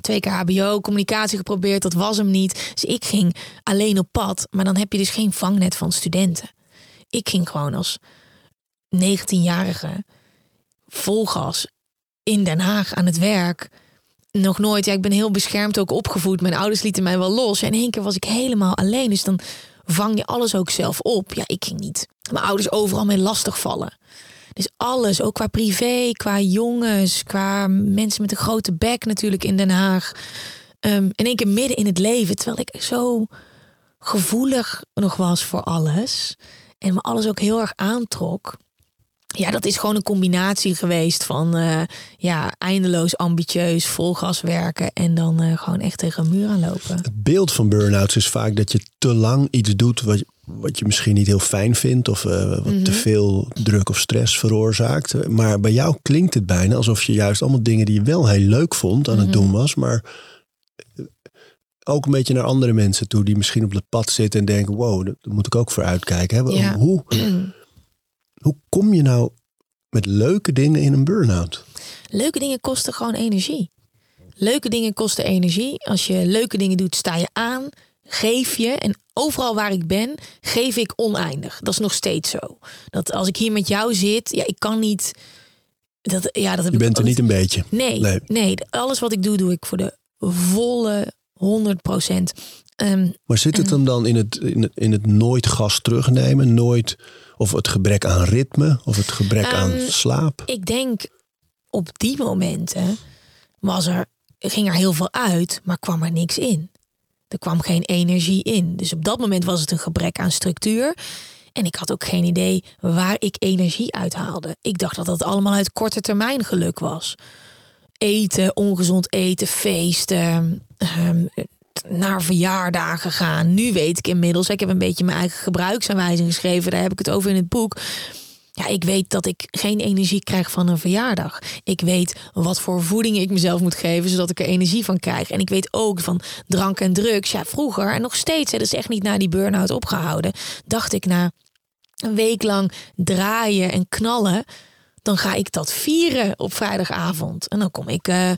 Twee keer HBO, communicatie geprobeerd, dat was hem niet. Dus ik ging alleen op pad. Maar dan heb je dus geen vangnet van studenten. Ik ging gewoon als 19-jarige vol gas in Den Haag aan het werk. Nog nooit, ja, ik ben heel beschermd ook opgevoed. Mijn ouders lieten mij wel los. En in één keer was ik helemaal alleen. Dus dan vang je alles ook zelf op. Ja, ik ging niet. Mijn ouders overal mee lastigvallen. Dus alles, ook qua privé, qua jongens, qua mensen met een grote bek natuurlijk in Den Haag. Um, in één keer midden in het leven, terwijl ik zo gevoelig nog was voor alles. En me alles ook heel erg aantrok. Ja, dat is gewoon een combinatie geweest van uh, ja, eindeloos ambitieus, vol gas werken en dan uh, gewoon echt tegen een muur aanlopen. Het beeld van burn-outs is vaak dat je te lang iets doet wat, wat je misschien niet heel fijn vindt of uh, wat mm -hmm. te veel druk of stress veroorzaakt. Maar bij jou klinkt het bijna alsof je juist allemaal dingen die je wel heel leuk vond aan mm -hmm. het doen was, maar ook een beetje naar andere mensen toe die misschien op het pad zitten en denken: wow, daar moet ik ook voor uitkijken. Hè? Ja. Hoe, hoe kom je nou met leuke dingen in een burn-out? Leuke dingen kosten gewoon energie. Leuke dingen kosten energie. Als je leuke dingen doet, sta je aan, geef je. En overal waar ik ben, geef ik oneindig. Dat is nog steeds zo. Dat als ik hier met jou zit, ja, ik kan niet. Dat, ja, dat heb je bent ik er niet een beetje. Nee, nee, nee. Alles wat ik doe, doe ik voor de volle 100 procent. Um, maar zit het hem dan in het, in het, in het nooit gas terugnemen? Nooit, of het gebrek aan ritme? Of het gebrek um, aan slaap? Ik denk op die momenten was er, ging er heel veel uit, maar kwam er niks in. Er kwam geen energie in. Dus op dat moment was het een gebrek aan structuur. En ik had ook geen idee waar ik energie uit haalde. Ik dacht dat dat allemaal uit korte termijn geluk was. Eten, ongezond eten, feesten, um, naar verjaardagen gaan. Nu weet ik inmiddels, ik heb een beetje mijn eigen gebruiksaanwijzing geschreven, daar heb ik het over in het boek. Ja, ik weet dat ik geen energie krijg van een verjaardag. Ik weet wat voor voeding ik mezelf moet geven, zodat ik er energie van krijg. En ik weet ook van drank en drugs. Ja, vroeger en nog steeds, dat is echt niet na die burn-out opgehouden, dacht ik na een week lang draaien en knallen, dan ga ik dat vieren op vrijdagavond. En dan kom ik, uh,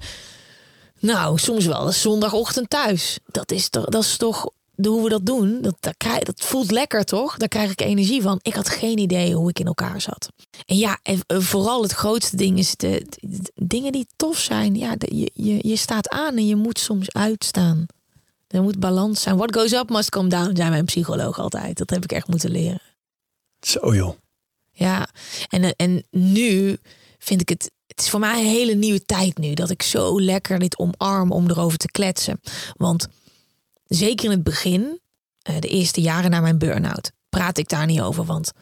nou, soms wel zondagochtend thuis. Dat is toch, dat is toch hoe we dat doen. Dat, dat, krijg, dat voelt lekker, toch? Daar krijg ik energie van. Ik had geen idee hoe ik in elkaar zat. En ja, en vooral het grootste ding is de, de, de dingen die tof zijn. Ja, de, je, je, je staat aan en je moet soms uitstaan. Er moet balans zijn. What goes up must come down, zei mijn psycholoog altijd. Dat heb ik echt moeten leren. Zo joh. Ja, en, en nu vind ik het. Is voor mij een hele nieuwe tijd nu. Dat ik zo lekker dit omarm om erover te kletsen. Want zeker in het begin, de eerste jaren na mijn burn-out, praat ik daar niet over. Want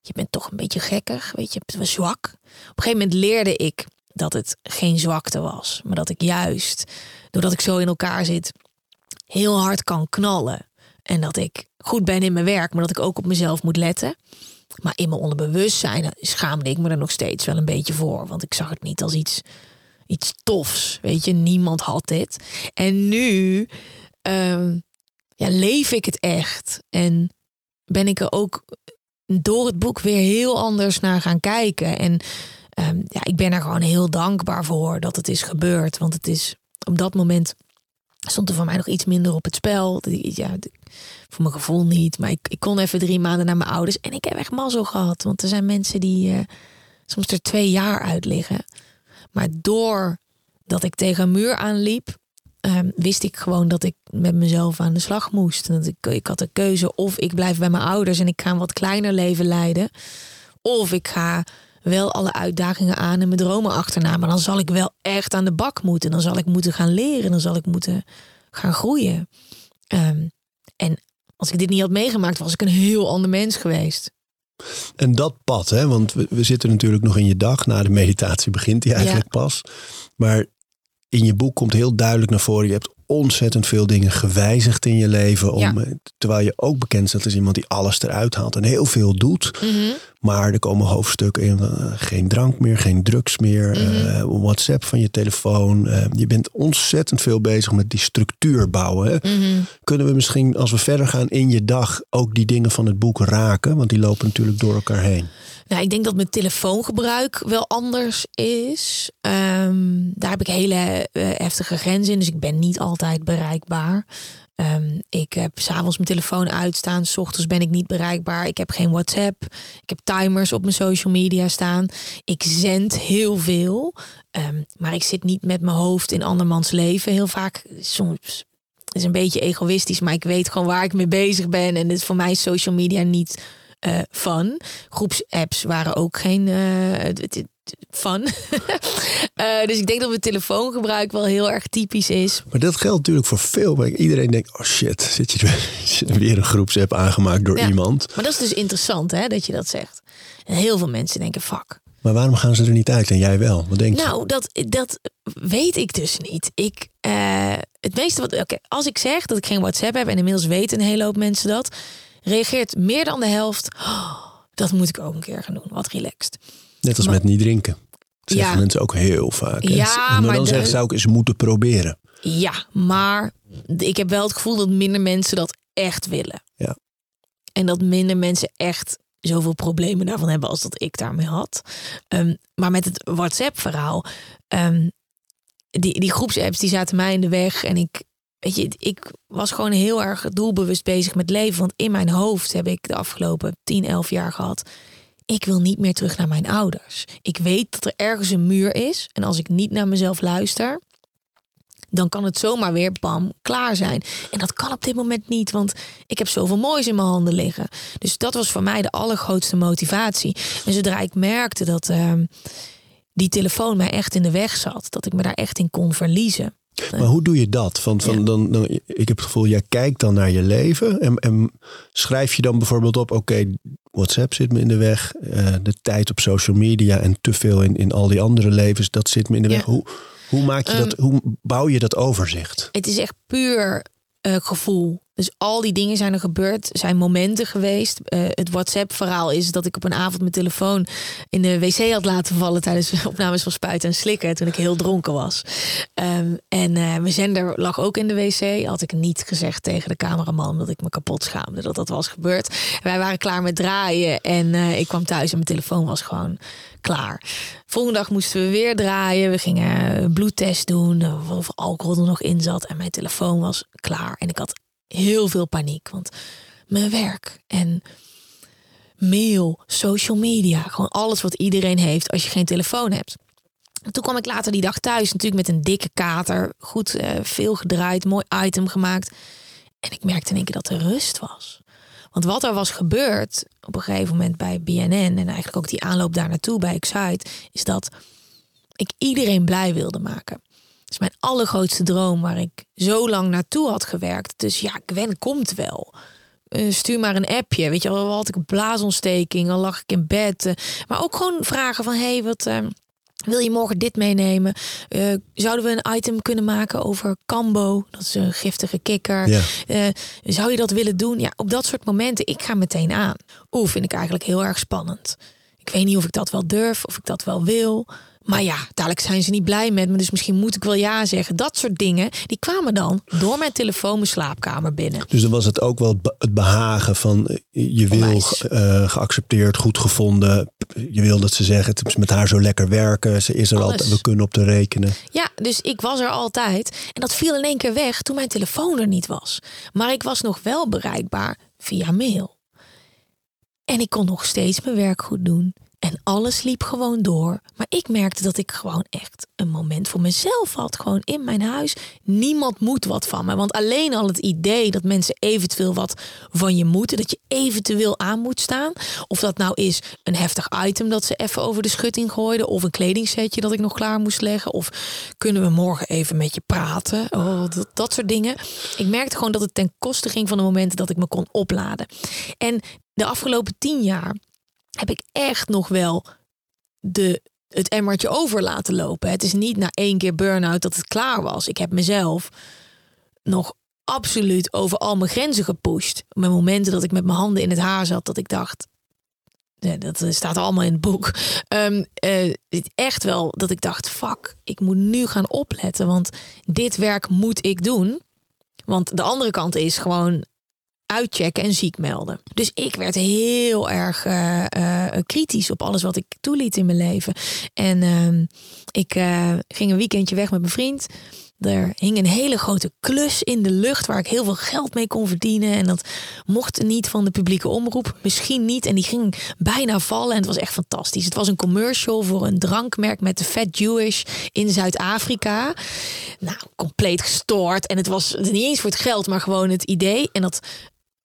je bent toch een beetje gekkig, weet je, je zwak. Op een gegeven moment leerde ik dat het geen zwakte was. Maar dat ik juist, doordat ik zo in elkaar zit, heel hard kan knallen. En dat ik goed ben in mijn werk, maar dat ik ook op mezelf moet letten. Maar in mijn onderbewustzijn schaamde ik me er nog steeds wel een beetje voor. Want ik zag het niet als iets, iets tofs. Weet je, niemand had dit. En nu um, ja, leef ik het echt. En ben ik er ook door het boek weer heel anders naar gaan kijken. En um, ja, ik ben er gewoon heel dankbaar voor dat het is gebeurd. Want het is op dat moment stond er voor mij nog iets minder op het spel. Ja, voor mijn gevoel niet. Maar ik, ik kon even drie maanden naar mijn ouders. En ik heb echt mazzel gehad. Want er zijn mensen die uh, soms er twee jaar uit liggen. Maar doordat ik tegen een muur aanliep, um, wist ik gewoon dat ik met mezelf aan de slag moest. Dat ik, ik had de keuze of ik blijf bij mijn ouders en ik ga een wat kleiner leven leiden. Of ik ga wel alle uitdagingen aan en mijn dromen achterna. Maar dan zal ik wel echt aan de bak moeten. Dan zal ik moeten gaan leren. Dan zal ik moeten gaan groeien. Um, en als ik dit niet had meegemaakt, was ik een heel ander mens geweest. En dat pad, hè? want we, we zitten natuurlijk nog in je dag. Na de meditatie begint die eigenlijk ja. pas. Maar in je boek komt heel duidelijk naar voren. Je hebt ontzettend veel dingen gewijzigd in je leven. Om, Ja. Terwijl je ook bekend staat als iemand die alles eruit haalt en heel veel doet. Mhm. Maar er komen hoofdstukken in. eh, geen drank meer, geen drugs meer. eh, WhatsApp van je telefoon. eh, je bent ontzettend veel bezig met die structuur bouwen. Hè? Kunnen we misschien, als we verder gaan in je dag, ook die dingen van het boek raken? Want die lopen natuurlijk door elkaar heen. Nou, ik denk dat mijn telefoongebruik wel anders is. Ehm, daar heb ik hele eh, heftige grenzen in. Dus ik ben niet altijd bereikbaar. Ehm, ik heb s'avonds mijn telefoon uitstaan. S ochtends ben ik niet bereikbaar. Ik heb geen WhatsApp. Ik heb timers op mijn social media staan. Ik zend heel veel. Ehm, maar ik zit niet met mijn hoofd in andermans leven. Heel vaak, soms is een beetje egoïstisch. Maar ik weet gewoon waar ik mee bezig ben. En dit is voor mij social media niet fun. Groepsapps waren ook geen eh, fun. Eh, dus ik denk dat mijn telefoongebruik wel heel erg typisch is. Maar dat geldt natuurlijk voor veel. Maar iedereen denkt, oh shit, zit je er, er weer een groepsapp aangemaakt door Ja. iemand. Maar dat is dus interessant hè, dat je dat zegt. En heel veel mensen denken, fuck. Maar waarom gaan ze er niet uit en jij wel? Wat denk je? Nou, dat, dat weet ik dus niet. Ik, het meeste wat. Oké, als ik zeg dat ik geen WhatsApp heb, en inmiddels weten een hele hoop mensen dat, reageert meer dan de helft. "Oh, dat moet ik ook een keer gaan doen. Wat relaxed. Net als maar- met niet drinken. Dat zeggen Ja. mensen ook heel vaak. Ja, maar maar dan de- zeggen ze ook eens moeten proberen. Ja, maar ik heb wel het gevoel dat minder mensen dat echt willen. Ja. En dat minder mensen echt zoveel problemen daarvan hebben als dat ik daarmee had. Ehm, maar met het WhatsApp-verhaal, ehm, die, die groepsapps die zaten mij in de weg. En ik, weet je, ik was gewoon heel erg doelbewust bezig met leven. Want in mijn hoofd heb ik de afgelopen 10, 11 jaar gehad. Ik wil niet meer terug naar mijn ouders. Ik weet dat er ergens een muur is. En als ik niet naar mezelf luister, dan kan het zomaar weer bam klaar zijn. En dat kan op dit moment niet, want ik heb zoveel moois in mijn handen liggen. Dus dat was voor mij de allergrootste motivatie. En zodra ik merkte dat ehm, die telefoon mij echt in de weg zat, dat ik me daar echt in kon verliezen. Maar hoe doe je dat? Van, van Ja. dan, dan, ik heb het gevoel, jij kijkt dan naar je leven. En, en schrijf je dan bijvoorbeeld op, oké, WhatsApp zit me in de weg. eh, de tijd op social media en te veel in, in al die andere levens, dat zit me in de Ja. weg. Hoe, hoe maak je dat, hoe bouw je dat overzicht? Het is echt puur eh, gevoel. Dus al die dingen zijn er gebeurd, zijn momenten geweest. Eh, het WhatsApp-verhaal is dat ik op een avond mijn telefoon in de wc had laten vallen tijdens opnames van Spuiten en Slikken toen ik heel dronken was. Ehm, en eh, mijn zender lag ook in de wc. Had ik niet gezegd tegen de cameraman omdat ik me kapot schaamde dat dat was gebeurd. Wij waren klaar met draaien en eh, ik kwam thuis en mijn telefoon was gewoon klaar. Volgende dag moesten we weer draaien. We gingen een bloedtest doen of alcohol er nog in zat en mijn telefoon was klaar. En ik had heel veel paniek, want mijn werk en mail, social media, gewoon alles wat iedereen heeft als je geen telefoon hebt. En toen kwam ik later die dag thuis, natuurlijk met een dikke kater, goed eh, veel gedraaid, mooi item gemaakt. En ik merkte in één keer dat er rust was. Want wat er was gebeurd op een gegeven moment bij BNN en eigenlijk ook die aanloop daar naartoe bij Excite, is dat ik iedereen blij wilde maken. Is mijn allergrootste droom waar ik zo lang naartoe had gewerkt. Dus ja, Gwen komt wel. Eh, stuur maar een appje. Weet je wel, had ik een blaasontsteking, al lag ik in bed. eh, maar ook gewoon vragen van, hey, wat... eh, wil je morgen dit meenemen? Eh, zouden we een item kunnen maken over Cambo? Dat is een giftige kikker. Ja. Zou je dat willen doen? Ja, op dat soort momenten, ik ga meteen aan. Oeh, vind ik eigenlijk heel erg spannend. Ik weet niet of ik dat wel durf, of ik dat wel wil. Maar ja, dadelijk zijn ze niet blij met me, dus misschien moet ik wel ja zeggen. Dat soort dingen, die kwamen dan door mijn telefoon mijn slaapkamer binnen. Dus dan was het ook wel het be- het behagen van eh, je wil eh, geaccepteerd, goed gevonden. Je wil dat ze zeggen, het is met haar zo lekker werken. Ze is er Alles. altijd, we kunnen op te rekenen. Ja, dus ik was er altijd. En dat viel in één keer weg toen mijn telefoon er niet was. Maar ik was nog wel bereikbaar via mail. En ik kon nog steeds mijn werk goed doen. En alles liep gewoon door. Maar ik merkte dat ik gewoon echt een moment voor mezelf had. Gewoon in mijn huis. Niemand moet wat van me. Want alleen al het idee dat mensen eventueel wat van je moeten. Dat je eventueel aan moet staan. Of dat nou is een heftig item dat ze even over de schutting gooiden. Of een kledingsetje dat ik nog klaar moest leggen. Of kunnen we morgen even met je praten. Oh, dat, dat soort dingen. Ik merkte gewoon dat het ten koste ging van de momenten dat ik me kon opladen. En de afgelopen tien jaar heb ik echt nog wel de, het emmertje over laten lopen. Het is niet na één keer burn-out dat het klaar was. Ik heb mezelf nog absoluut over al mijn grenzen gepusht. Mijn momenten dat ik met mijn handen in het haar zat, dat ik dacht... Dat eh, staat allemaal in het boek. Het echt wel dat ik dacht: fuck, ik moet nu gaan opletten. Want dit werk moet ik doen. Want de andere kant is gewoon uitchecken en ziek melden. Dus ik werd heel erg eh, eh, kritisch op alles wat ik toeliet in mijn leven. En ehm, ik eh, ging een weekendje weg met mijn vriend. Er hing een hele grote klus in de lucht waar ik heel veel geld mee kon verdienen. En dat mocht niet van de publieke omroep. Misschien niet. En die ging bijna vallen. En het was echt fantastisch. Het was een commercial voor een drankmerk met de Fat Jewish in Zuid-Afrika. Nou, compleet gestoord. En het was niet eens voor het geld, maar gewoon het idee. En dat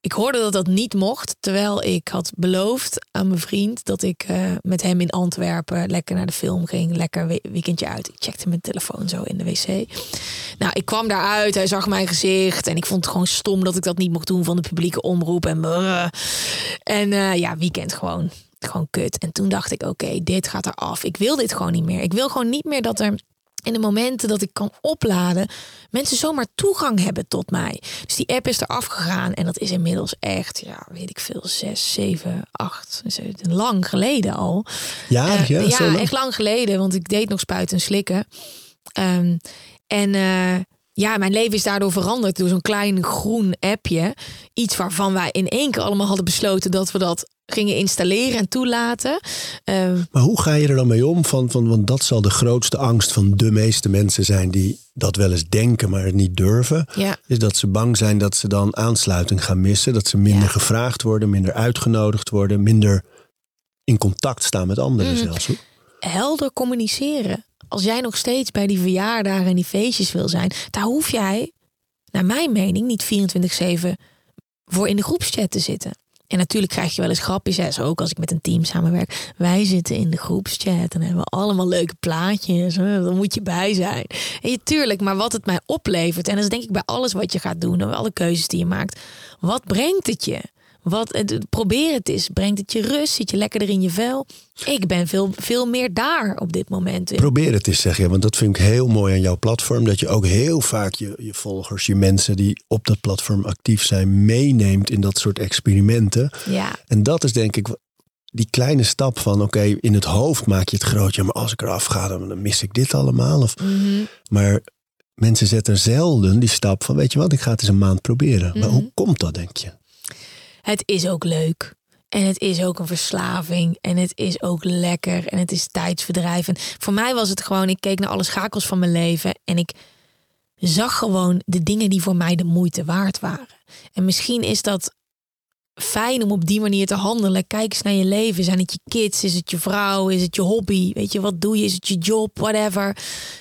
ik hoorde dat dat niet mocht, terwijl ik had beloofd aan mijn vriend dat ik eh, met hem in Antwerpen lekker naar de film ging, lekker we- weekendje uit. Ik checkte mijn telefoon zo in de wc. Nou, ik kwam daaruit, hij zag mijn gezicht en ik vond het gewoon stom dat ik dat niet mocht doen van de publieke omroep en en eh, ja, weekend gewoon, gewoon kut. En toen dacht ik, oké, dit gaat eraf. Ik wil dit gewoon niet meer. Ik wil gewoon niet meer dat er in de momenten dat ik kan opladen, mensen zomaar toegang hebben tot mij. Dus die app is eraf gegaan en dat is inmiddels echt, ja, weet ik veel, zes, zeven, acht, lang geleden al. Ja, Eh, ja, ja lang. echt lang geleden, want ik deed nog spuiten en slikken. Ehm, en eh, ja, mijn leven is daardoor veranderd door zo'n klein groen appje. Iets waarvan wij in één keer allemaal hadden besloten dat we dat gingen installeren en toelaten. Ehm, Maar hoe ga je er dan mee om? Van, van, want dat zal de grootste angst van de meeste mensen zijn die dat wel eens denken, maar het niet durven. ja. Is dat ze bang zijn dat ze dan aansluiting gaan missen. Dat ze minder Ja. gevraagd worden, minder uitgenodigd worden, minder in contact staan met anderen Mhm. zelfs. Helder communiceren. Als jij nog steeds bij die verjaardagen en die feestjes wil zijn, daar hoef jij, naar mijn mening, niet 24-7 voor in de groepschat te zitten. En natuurlijk krijg je wel eens grapjes, hè, ook als ik met een team samenwerk. Wij zitten in de groepschat en hebben allemaal leuke plaatjes. Daar moet je bij zijn. En je, tuurlijk, maar wat het mij oplevert, en dat is denk ik bij alles wat je gaat doen, en alle keuzes die je maakt. Wat brengt het je? Wat, het- probeer het eens. Brengt het je rust? Zit je lekkerder in je vel? Ik ben veel, veel meer daar op dit moment. Probeer het eens, zeg je. Want dat vind ik heel mooi aan jouw platform. Dat je ook heel vaak je, je volgers, je mensen die op dat platform actief zijn, meeneemt in dat soort experimenten. Ja, En dat is denk ik die kleine stap van, oké, in het hoofd maak je het groot. Ja, maar als ik eraf ga, dan, dan mis ik dit allemaal. Of, Mhm. Maar mensen zetten zelden die stap van, weet je wat, ik ga het eens een maand proberen. Maar Mhm. hoe komt dat, denk je? Het is ook leuk. En het is ook een verslaving. En het is ook lekker. En het is tijdsverdrijf. En voor mij was het gewoon, ik keek naar alle schakels van mijn leven. En ik zag gewoon de dingen die voor mij de moeite waard waren. En misschien is dat fijn om op die manier te handelen. Kijk eens naar je leven. Zijn het je kids? Is het je vrouw? Is het je hobby? Weet je, wat doe je? Is het je job? Whatever.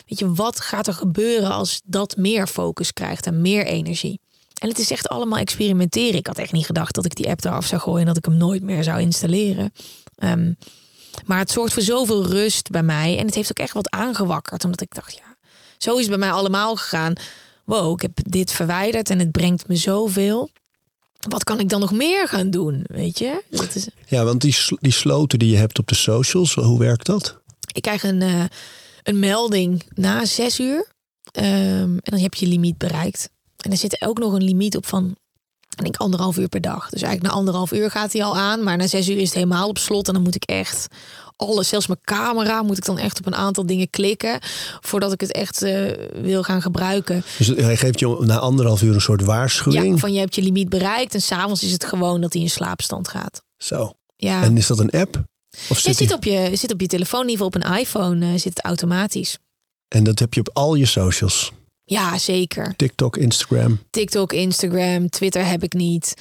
Weet je, wat gaat er gebeuren als dat meer focus krijgt en meer energie? En het is echt allemaal experimenteren. Ik had echt niet gedacht dat ik die app eraf zou gooien en dat ik hem nooit meer zou installeren. Ehm, maar het zorgt voor zoveel rust bij mij. En het heeft ook echt wat aangewakkerd. Omdat ik dacht, ja, zo is het bij mij allemaal gegaan. Wow, ik heb dit verwijderd en het brengt me zoveel. Wat kan ik dan nog meer gaan doen? Weet je? Dat is, Ja, want die, die sloten die je hebt op de socials, hoe werkt dat? ik krijg een, eh, een melding na zes uur. Ehm, en dan heb je je limiet bereikt. En er zit ook nog een limiet op van ik denk anderhalf uur per dag. Dus eigenlijk na anderhalf uur gaat hij al aan. Maar na zes uur is het helemaal op slot. En dan moet ik echt alles, zelfs mijn camera, moet ik dan echt op een aantal dingen klikken. Voordat ik het echt eh, wil gaan gebruiken. Dus hij geeft je na anderhalf uur een soort waarschuwing. Ja, van je hebt je limiet bereikt. En s'avonds is het gewoon dat hij in slaapstand gaat. Zo. Ja. En is dat een app? Of Je zit zit die- op je, zit op je telefoon, in ieder geval op een iPhone, eh, zit het automatisch. En dat heb je op al je socials. Ja, zeker. TikTok, Instagram. TikTok, Instagram, Twitter heb ik niet.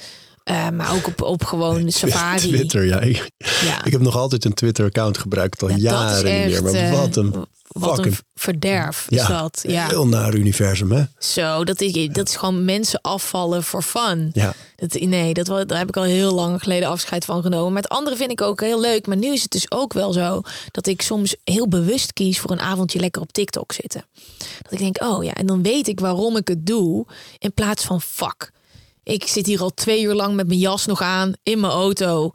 Eh, maar ook op, op gewoon Safari. Twitter, ja. Ik, Ja. ik heb nog altijd een Twitter-account gebruikt, al Ja, jaren niet meer. Maar eh, wat een Wat een verderf is dat. Ja. heel naar universum, hè? Zo, dat is, dat is gewoon mensen afvallen voor fun. Ja. Dat, nee, dat, daar heb ik al heel lang geleden afscheid van genomen. Maar het andere vind ik ook heel leuk. Maar nu is het dus ook wel zo dat ik soms heel bewust kies voor een avondje lekker op TikTok zitten. Dat ik denk, oh ja, en dan weet ik waarom ik het doe. In plaats van fuck. Ik zit hier al twee uur lang met mijn jas nog aan in mijn auto.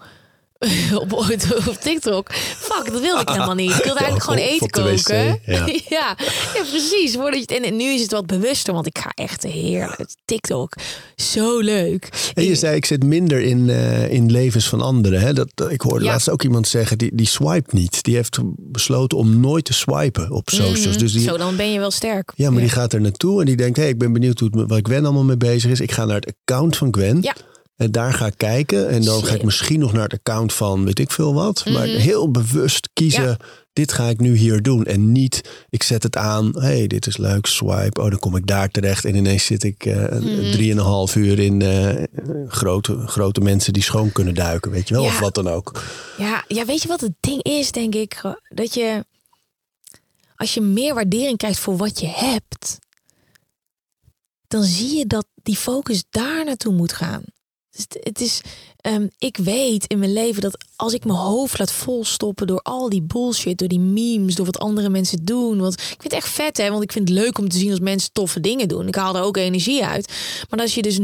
op, op TikTok. Fuck, dat wilde ik helemaal niet. Ik wilde eigenlijk gewoon eten koken. ja. ja. ja, precies. En nu is het wat bewuster, want ik ga echt heerlijk. TikTok, zo leuk. En je zei, ik zit minder in, eh, in levens van anderen. Hè? Dat, dat- ik hoorde Ja. laatst ook iemand zeggen, die, die swipe niet. Die heeft besloten om nooit te swipen op socials. Mhm. Dus die, Zo, dan ben je wel sterk. ja, maar die gaat er naartoe en die denkt, hey, ik ben benieuwd hoe het, wat Gwen allemaal mee bezig is. Ik ga naar het account van Gwen. Ja. En daar ga ik kijken. En dan ga ik misschien nog naar het account van weet ik veel wat. Maar heel bewust kiezen. Mhm. Ja. Dit ga ik nu hier doen. En niet, ik zet het aan. hey, dit is leuk. Swipe. Oh, dan kom ik daar terecht. En ineens zit ik eh Mhm. drieënhalf uur in eh, grote, grote mensen die schoon kunnen duiken. Weet je wel? Ja. Of wat dan ook. Ja, ja, weet je wat het ding is, denk ik? Dat je, als je meer waardering krijgt voor wat je hebt, dan zie je dat die focus daar naartoe moet gaan. Dus het, is, ehm, ik weet in mijn leven dat als ik mijn hoofd laat volstoppen door al die bullshit, door die memes, door wat andere mensen doen. Want ik vind het echt vet, hè? Want ik vind het leuk om te zien als mensen toffe dingen doen. Ik haal er ook energie uit. Maar als je dus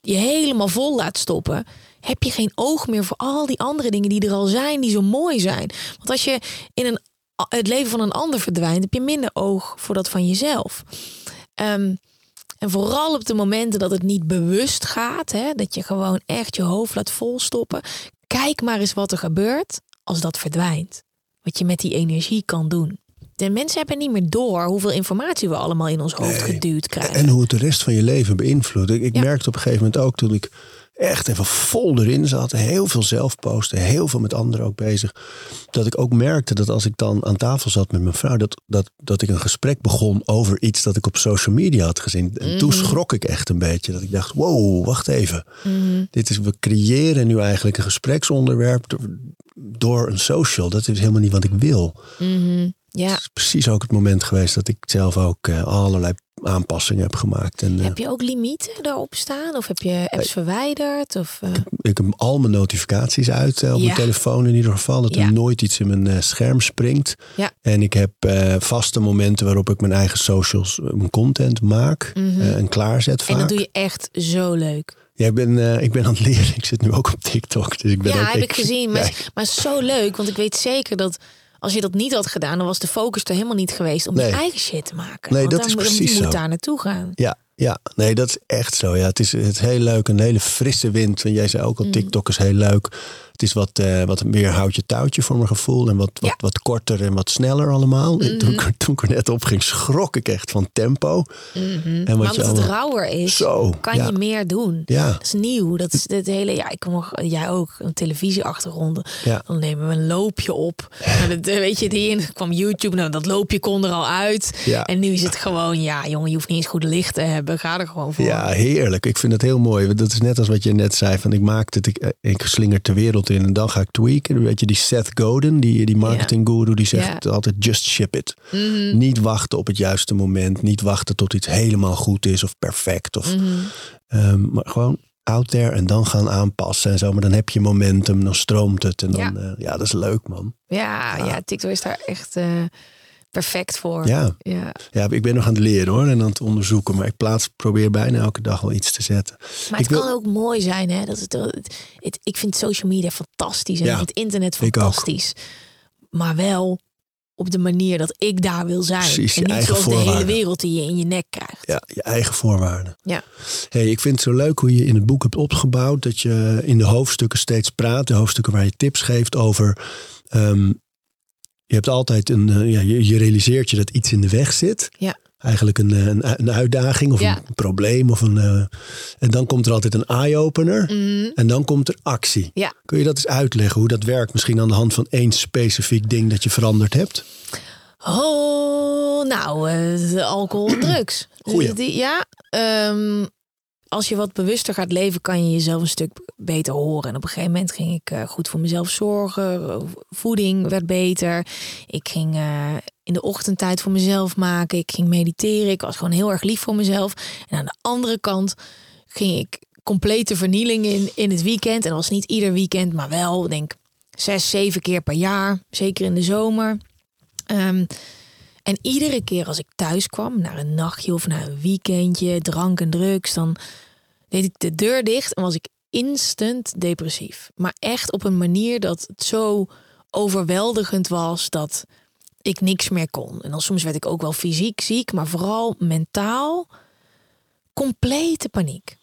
je helemaal vol laat stoppen, heb je geen oog meer voor al die andere dingen die er al zijn, die zo mooi zijn. Want als je in een, het leven van een ander verdwijnt, heb je minder oog voor dat van jezelf. Ehm, en vooral op de momenten dat het niet bewust gaat, hè, dat je gewoon echt je hoofd laat volstoppen. Kijk maar eens wat er gebeurt als dat verdwijnt. Wat je met die energie kan doen. De mensen hebben niet meer door hoeveel informatie we allemaal in ons hoofd geduwd krijgen. En hoe het de rest van je leven beïnvloedt. Ik, ik Ja. merkte op een gegeven moment ook toen ik echt even vol erin zat. Heel veel zelf posten, heel veel met anderen ook bezig. Dat ik ook merkte dat als ik dan aan tafel zat met mijn vrouw... dat, dat, dat ik een gesprek begon over iets dat ik op social media had gezien. En toen schrok ik echt een beetje. Dat ik dacht, wow, wacht even. Dit is, we creëren nu eigenlijk een gespreksonderwerp door, door een social. Dat is helemaal niet wat ik wil. Ja. Het is precies ook het moment geweest dat ik zelf ook eh, allerlei aanpassingen heb gemaakt. En, eh, Heb je ook limieten daarop staan? Of heb je apps verwijderd? Of, eh, ik heb al mijn notificaties uit op mijn telefoon in ieder geval. Dat Ja. er nooit iets in mijn scherm springt. Ja. En ik heb vaste momenten waarop ik mijn eigen socials, mijn content maak eh, en klaarzet vaak. Mhm. en dat doe je echt zo leuk. Ja, ik, ben, ik ben aan het leren. Ik zit nu ook op TikTok. Dus ik ben ja, ook, heb ik gezien. Maar, Ja, maar zo leuk, want ik weet zeker dat als je dat niet had gedaan, dan was de focus er helemaal niet geweest om Nee. je eigen shit te maken. Nee, Want dat dan is moet- precies Je moet zo. daar naartoe gaan. Ja, ja, nee, dat is echt zo. Ja, het is, het is heel leuk, een hele frisse wind. En jij zei ook al, Mm. TikTok is heel leuk. Het is wat, eh, wat meer houtje touwtje voor mijn gevoel. En wat, wat, Ja. Wat korter en wat sneller allemaal. En Toen, ik er- toen ik er net op ging, schrok ik echt van tempo. En Maar wat je het rauwer is, Zo, kan ja. je meer doen. Ja. Dat is nieuw. Dat is het hele. Ja, ik kom. Jij ook een televisieachtergrond. Ja. Dan nemen we een loopje op. Nou, dat, eh, weet je, die in kwam YouTube. Nou, dat loopje kon er al uit. En nu is het gewoon. Ja, jongen, je hoeft niet eens goede licht te hebben. Ga er gewoon voor. Ja, heerlijk. Ik vind het heel mooi. Dat is net als wat je net zei. Van ik maak het, ik, eh, ik slinger de wereld in en dan ga ik tweaken. Weet je, die Seth Godin, die, die marketing guru, die zegt altijd just ship it. Mhm. Niet wachten op het juiste moment. Niet wachten tot iets helemaal goed is of perfect. Of, Mhm. ehm, maar gewoon out there en dan gaan aanpassen en zo. Maar dan heb je momentum, dan stroomt het. En dan, Ja. ja, ja dat is leuk man. Ja, ja, TikTok is daar echt eh, perfect voor. Ja. ja. ja, ik ben nog aan het leren hoor en aan het onderzoeken. Maar ik plaats, probeer bijna elke dag wel iets te zetten. Maar het wil- kan ook mooi zijn, hè? Dat het, het, het- ik vind social media fantastisch en Ja, het internet fantastisch. Maar wel op de manier dat ik daar wil zijn. Precies, je en niet eigen zoals de hele voorwaarden. wereld die je in je nek krijgt. Ja, je eigen voorwaarden. Ja. Hey, ik vind het zo leuk hoe je in het boek hebt opgebouwd. Dat je in de hoofdstukken steeds praat. De hoofdstukken waar je tips geeft over. ehm, je hebt altijd een. eh, ja, je, je realiseert je dat iets in de weg zit. Ja. Eigenlijk een, eh, een, een uitdaging of Ja. een probleem. Of een, eh, en dan komt er altijd een eye-opener. Mhm. En dan komt er actie. Ja. Kun je dat eens uitleggen hoe dat werkt? Misschien aan de hand van één specifiek ding dat je veranderd hebt? Oh, nou, alcohol en drugs. Goeie. Die- ja, ehm, als je wat bewuster gaat leven, kan je jezelf een stuk beter horen. En op een gegeven moment ging ik eh, goed voor mezelf zorgen. Voeding werd beter. Ik ging eh, in de ochtendtijd voor mezelf maken. Ik ging mediteren. Ik was gewoon heel erg lief voor mezelf. En aan de andere kant ging ik complete vernieling in, in het weekend. En dat was niet ieder weekend, maar wel, denk zes, zeven keer per jaar. Zeker in de zomer. Ehm, en iedere keer als ik thuis kwam, naar een nachtje of naar een weekendje, drank en drugs, dan deed ik de deur dicht en was ik instant depressief. Maar echt op een manier dat het zo overweldigend was dat ik niks meer kon. En dan soms werd ik ook wel fysiek ziek, maar vooral mentaal complete paniek.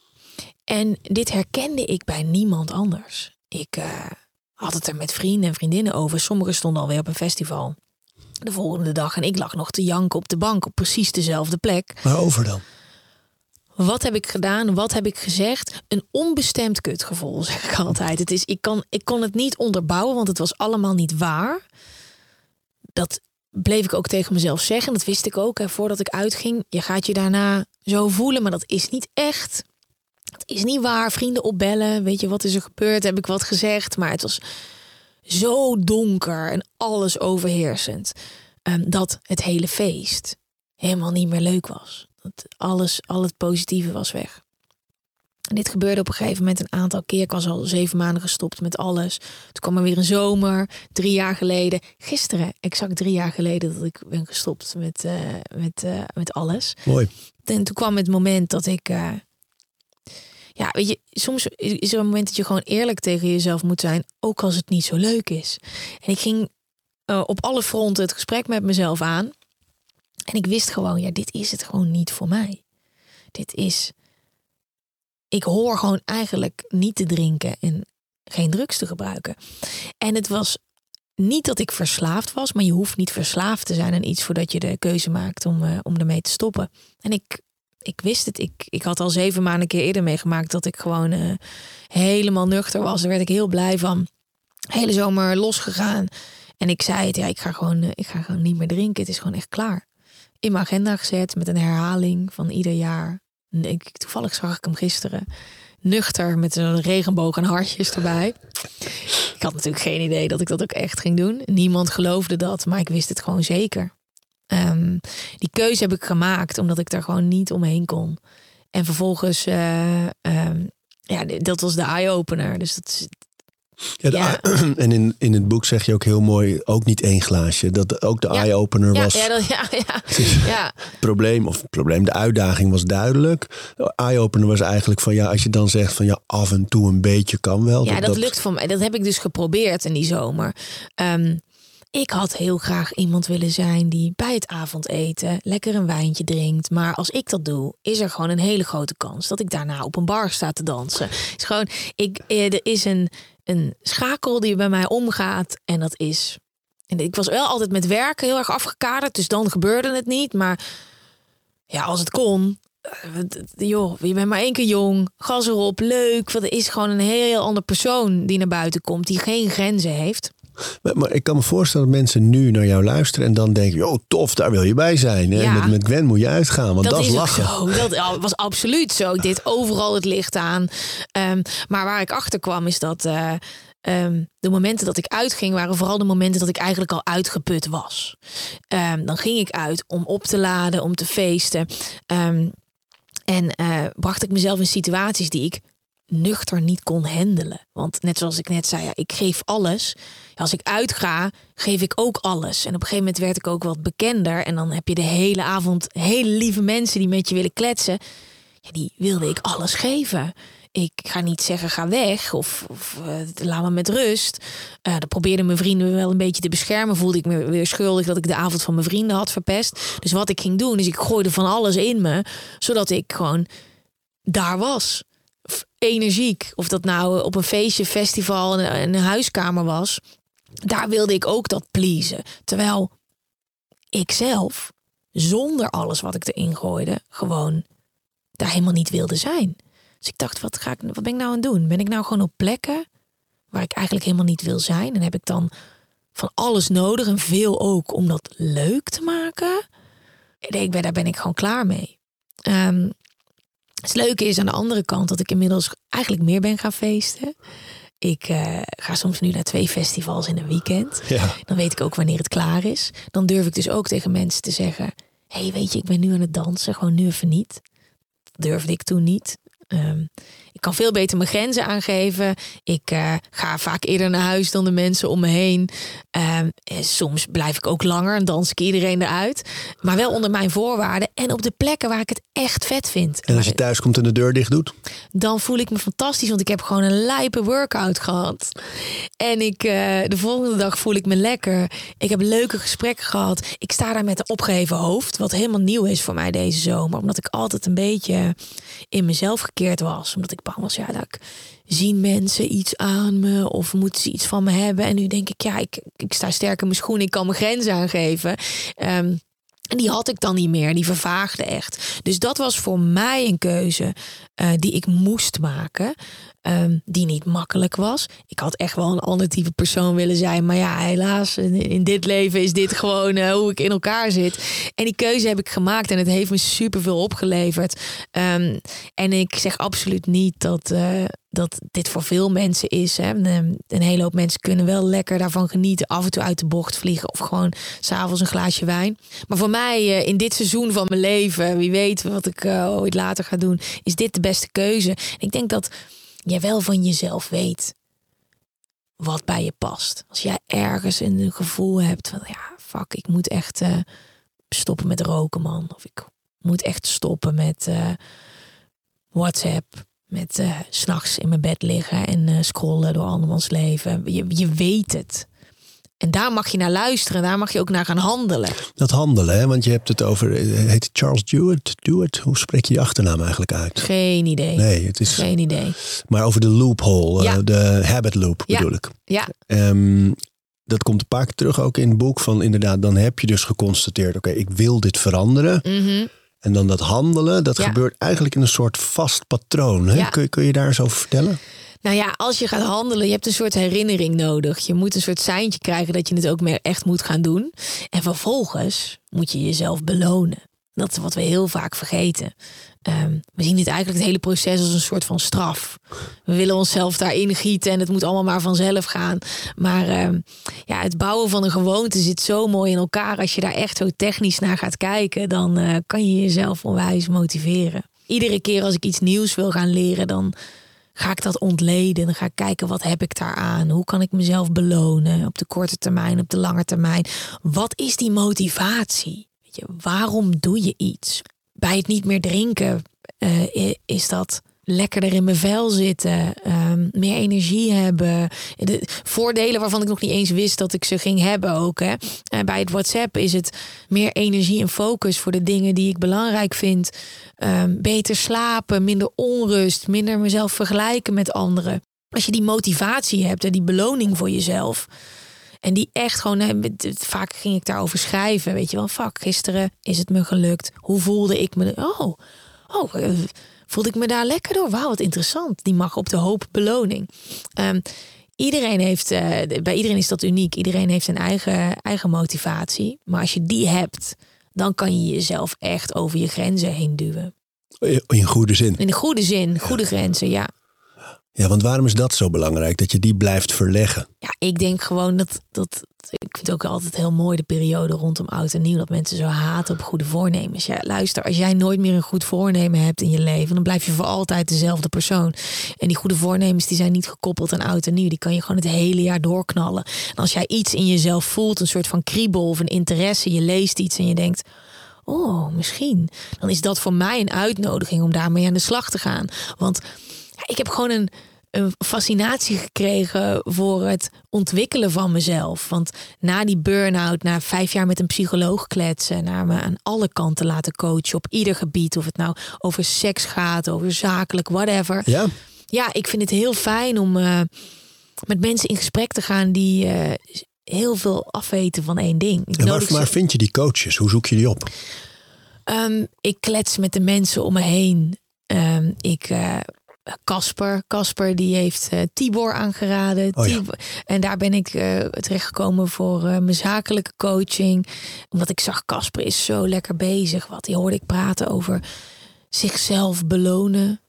En dit herkende ik bij niemand anders. Ik eh, had het er met vrienden en vriendinnen over. Sommigen stonden alweer op een festival de volgende dag en ik lag nog te janken op de bank op precies dezelfde plek. Waarover dan? Wat heb ik gedaan? Wat heb ik gezegd? Een onbestemd kutgevoel, zeg ik altijd. Het is, ik, kan, ik kon het niet onderbouwen, want het was allemaal niet waar. Dat bleef ik ook tegen mezelf zeggen. Dat wist ik ook hè, voordat ik uitging. Je gaat je daarna zo voelen, maar dat is niet echt. Het is niet waar. Vrienden opbellen. Weet je, wat is er gebeurd? Heb ik wat gezegd? Maar het was zo donker en alles overheersend. ehm, dat het hele feest helemaal niet meer leuk was. Dat alles, al het positieve was weg. En dit gebeurde op een gegeven moment een aantal keer. Ik was al zeven maanden gestopt met alles. Toen kwam er weer een zomer, drie jaar geleden. Gisteren, exact drie jaar geleden, dat ik ben gestopt met, eh, met, eh, met alles. Mooi. En toen kwam het moment dat ik. eh, ja, weet je, soms is er een moment dat je gewoon eerlijk tegen jezelf moet zijn, ook als het niet zo leuk is. En ik ging eh, op alle fronten het gesprek met mezelf aan. En ik wist gewoon, ja, dit is het gewoon niet voor mij. Dit is. Ik hoor gewoon eigenlijk niet te drinken en geen drugs te gebruiken. En het was niet dat ik verslaafd was, maar je hoeft niet verslaafd te zijn aan iets voordat je de keuze maakt om, eh, om ermee te stoppen. En ik, ik wist het. Ik, ik had al zeven maanden een keer eerder meegemaakt dat ik gewoon eh, helemaal nuchter was. Daar werd ik heel blij van. Hele zomer losgegaan. En ik zei het, ja, ik ga, gewoon, eh, ik ga gewoon niet meer drinken. Het is gewoon echt klaar. In mijn agenda gezet met een herhaling van ieder jaar. Ik, toevallig zag ik hem gisteren. Nuchter met een regenboog en hartjes erbij. Ik had natuurlijk geen idee dat ik dat ook echt ging doen. Niemand geloofde dat, maar ik wist het gewoon zeker. Ehm, die keuze heb ik gemaakt omdat ik daar gewoon niet omheen kon. En vervolgens, eh, ehm, ja, dat was de eye-opener. Dus dat is, Ja, en in, in het boek zeg je ook heel mooi, ook niet één glaasje. Dat ook de Ja. eye-opener ja, was ja, dat, ja, ja, ja. het probleem. Of het probleem, de uitdaging was duidelijk. De eye-opener was eigenlijk van ja, als je dan zegt van ja, af en toe een beetje kan wel. Ja, dat, lukt voor mij. Dat heb ik dus geprobeerd in die zomer. Ehm, ik had heel graag iemand willen zijn die bij het avondeten lekker een wijntje drinkt. Maar als ik dat doe, is er gewoon een hele grote kans dat ik daarna op een bar sta te dansen. Het is gewoon, ik, eh, er is een, een schakel die bij mij omgaat en dat is. En ik was wel altijd met werken heel erg afgekaderd, dus dan gebeurde het niet. Maar ja, als het kon, eh, joh, je bent maar één keer jong, gas erop, leuk. Want er is gewoon een heel ander persoon die naar buiten komt, die geen grenzen heeft. Maar, maar ik kan me voorstellen dat mensen nu naar jou luisteren en dan denken, joh, tof, daar wil je bij zijn. Ja. met, met Gwen moet je uitgaan, want dat, is ook lachen. zo. Dat was absoluut zo. Ik deed overal het licht aan. Ehm, maar waar ik achter kwam is dat eh, ehm, de momenten dat ik uitging waren vooral de momenten dat ik eigenlijk al uitgeput was. Ehm, dan ging ik uit om op te laden, om te feesten. En eh, bracht ik mezelf in situaties die ik nuchter niet kon handelen. Want net zoals ik net zei, ja, ik geef alles. Als ik uitga, geef ik ook alles. En op een gegeven moment werd ik ook wat bekender. En dan heb je de hele avond hele lieve mensen die met je willen kletsen. Ja, die wilde ik alles geven. Ik ga niet zeggen ga weg of, eh, laat me met rust. Eh dan probeerden mijn vrienden wel een beetje te beschermen. Voelde ik me weer schuldig dat ik de avond van mijn vrienden had verpest. Dus wat ik ging doen, is ik gooide van alles in me. Zodat ik gewoon daar was. Energiek. Of dat nou op een feestje, festival, een, een huiskamer was. Daar wilde ik ook dat pleasen. Terwijl ik zelf, zonder alles wat ik erin gooide, gewoon daar helemaal niet wilde zijn. Dus ik dacht, wat, ga ik, wat ben ik nou aan het doen? Ben ik nou gewoon op plekken waar ik eigenlijk helemaal niet wil zijn? En heb ik dan van alles nodig en veel ook om dat leuk te maken? Ik ben, daar ben ik gewoon klaar mee. Ehm, het leuke is aan de andere kant dat ik inmiddels eigenlijk meer ben gaan feesten. Ik eh, ga soms nu naar twee festivals in een weekend. Ja. Dan weet ik ook wanneer het klaar is. Dan durf ik dus ook tegen mensen te zeggen: hey, weet je, ik ben nu aan het dansen, gewoon nu even niet. Dat durfde ik toen niet. Ehm, ik kan veel beter mijn grenzen aangeven. Ik eh, ga vaak eerder naar huis dan de mensen om me heen. En soms blijf ik ook langer en dans ik iedereen eruit. Maar wel onder mijn voorwaarden en op de plekken waar ik het echt vet vind. En als je thuis komt en de deur dicht doet? Dan voel ik me fantastisch, want ik heb gewoon een lijpe workout gehad. En ik, eh, de volgende dag voel ik me lekker. Ik heb leuke gesprekken gehad. Ik sta daar met een opgeheven hoofd, wat helemaal nieuw is voor mij deze zomer. Omdat ik altijd een beetje in mezelf gekeerd was. Omdat ik bang ja, dat ik zien mensen iets aan me of moeten ze iets van me hebben. En nu denk ik, ja, ik, ik sta sterk in mijn schoenen, ik kan mijn grenzen aangeven. Ehm, en die had ik dan niet meer, die vervaagde echt. Dus dat was voor mij een keuze eh, die ik moest maken. ehm, die niet makkelijk was. Ik had echt wel een ander type persoon willen zijn. Maar ja, helaas, in, dit leven is dit gewoon eh, hoe ik in elkaar zit. En die keuze heb ik gemaakt en het heeft me superveel opgeleverd. Ehm, en ik zeg absoluut niet dat, eh, dat dit voor veel mensen is. Hè. Een, een hele hoop mensen kunnen wel lekker daarvan genieten. Af en toe uit de bocht vliegen of gewoon s'avonds een glaasje wijn. Maar voor mij eh, in dit seizoen van mijn leven, wie weet wat ik eh, ooit later ga doen, is dit de beste keuze. Ik denk dat jij wel van jezelf weet wat bij je past. Als jij ergens een gevoel hebt van ja, fuck, ik moet echt eh, stoppen met roken, man. Of ik moet echt stoppen met WhatsApp. Met 's s'nachts in mijn bed liggen en eh, scrollen door andermans leven. Je, je weet het. En daar mag je naar luisteren. Daar mag je ook naar gaan handelen. Dat handelen, hè? want je hebt het over, eh, heet Charles Dewitt? Dewitt? Hoe spreek je die achternaam eigenlijk uit? Geen idee. Nee, het is Geen idee. maar over de loophole, de habit loop Ja. bedoel ik. Ja, Ehm, dat komt een paar keer terug ook in het boek. Van inderdaad, dan heb je dus geconstateerd: oké, ik wil dit veranderen. mhm. En dan dat handelen, dat Ja. gebeurt eigenlijk in een soort vast patroon. Hè? Ja. Kun, je- kun je daar eens over vertellen? Nou ja, als je gaat handelen, je hebt een soort herinnering nodig. Je moet een soort seintje krijgen dat je het ook meer echt moet gaan doen. En vervolgens moet je jezelf belonen. Dat is wat we heel vaak vergeten. Ehm, we zien dit eigenlijk het hele proces als een soort van straf. We willen onszelf daarin gieten en het moet allemaal maar vanzelf gaan. Maar ehm, ja, het bouwen van een gewoonte zit zo mooi in elkaar. Als je daar echt zo technisch naar gaat kijken, dan eh, kan je jezelf onwijs motiveren. Iedere keer als ik iets nieuws wil gaan leren, dan ga ik dat ontleden. Dan ga ik kijken wat heb ik daaraan. Hoe kan ik mezelf belonen op de korte termijn, op de lange termijn. Wat is die motivatie? Weet je, waarom doe je iets? Bij het niet meer drinken eh, is dat lekkerder in mijn vel zitten, ehm, meer energie hebben. De voordelen waarvan ik nog niet eens wist dat ik ze ging hebben ook. Hè. Eh, bij het WhatsApp is het meer energie en focus voor de dingen die ik belangrijk vind. Ehm, beter slapen, minder onrust, minder mezelf vergelijken met anderen. Als je die motivatie hebt en die beloning voor jezelf. En die echt gewoon, vaak ging ik daarover schrijven. Weet je wel, fuck, gisteren is het me gelukt. Hoe voelde ik me? Oh, oh eh, voelde ik me daar lekker door? Wauw, wat interessant. Die mag op de hoop beloning. Ehm, iedereen heeft, eh, bij iedereen is dat uniek. Iedereen heeft zijn eigen, eigen motivatie. Maar als je die hebt, dan kan je jezelf echt over je grenzen heen duwen. In goede zin. In de goede zin, goede grenzen, ja. Ja, want waarom is dat zo belangrijk? Dat je die blijft verleggen? Ja, ik denk gewoon dat, dat. Ik vind ook altijd heel mooi de periode rondom oud en nieuw. Dat mensen zo haten op goede voornemens. Ja, luister, als jij nooit meer een goed voornemen hebt in je leven, dan blijf je voor altijd dezelfde persoon. En die goede voornemens die zijn niet gekoppeld aan oud en nieuw. Die kan je gewoon het hele jaar doorknallen. En als jij iets in jezelf voelt, een soort van kriebel of een interesse, je leest iets en je denkt. Oh, misschien. Dan is dat voor mij een uitnodiging om daarmee aan de slag te gaan. Want ja, ik heb gewoon een, een fascinatie gekregen voor het ontwikkelen van mezelf. Want na die burn-out, na vijf jaar met een psycholoog kletsen, naar me aan alle kanten laten coachen op ieder gebied, of het nou over seks gaat, over zakelijk, whatever. Ja? Ja, ik vind het heel fijn om eh, met mensen in gesprek te gaan die eh, heel veel afweten van één ding. Ik En waar, nodig ze- waar vind je die coaches? Hoe zoek je die op? Ehm, ik klets met de mensen om me heen. Ehm, ik. eh, Casper, Casper die heeft eh, Tibor aangeraden. Oh ja. Tibor- En daar ben ik eh, terechtgekomen voor eh, mijn zakelijke coaching. Omdat ik zag, Casper is zo lekker bezig. Wat die hoorde ik praten over zichzelf belonen.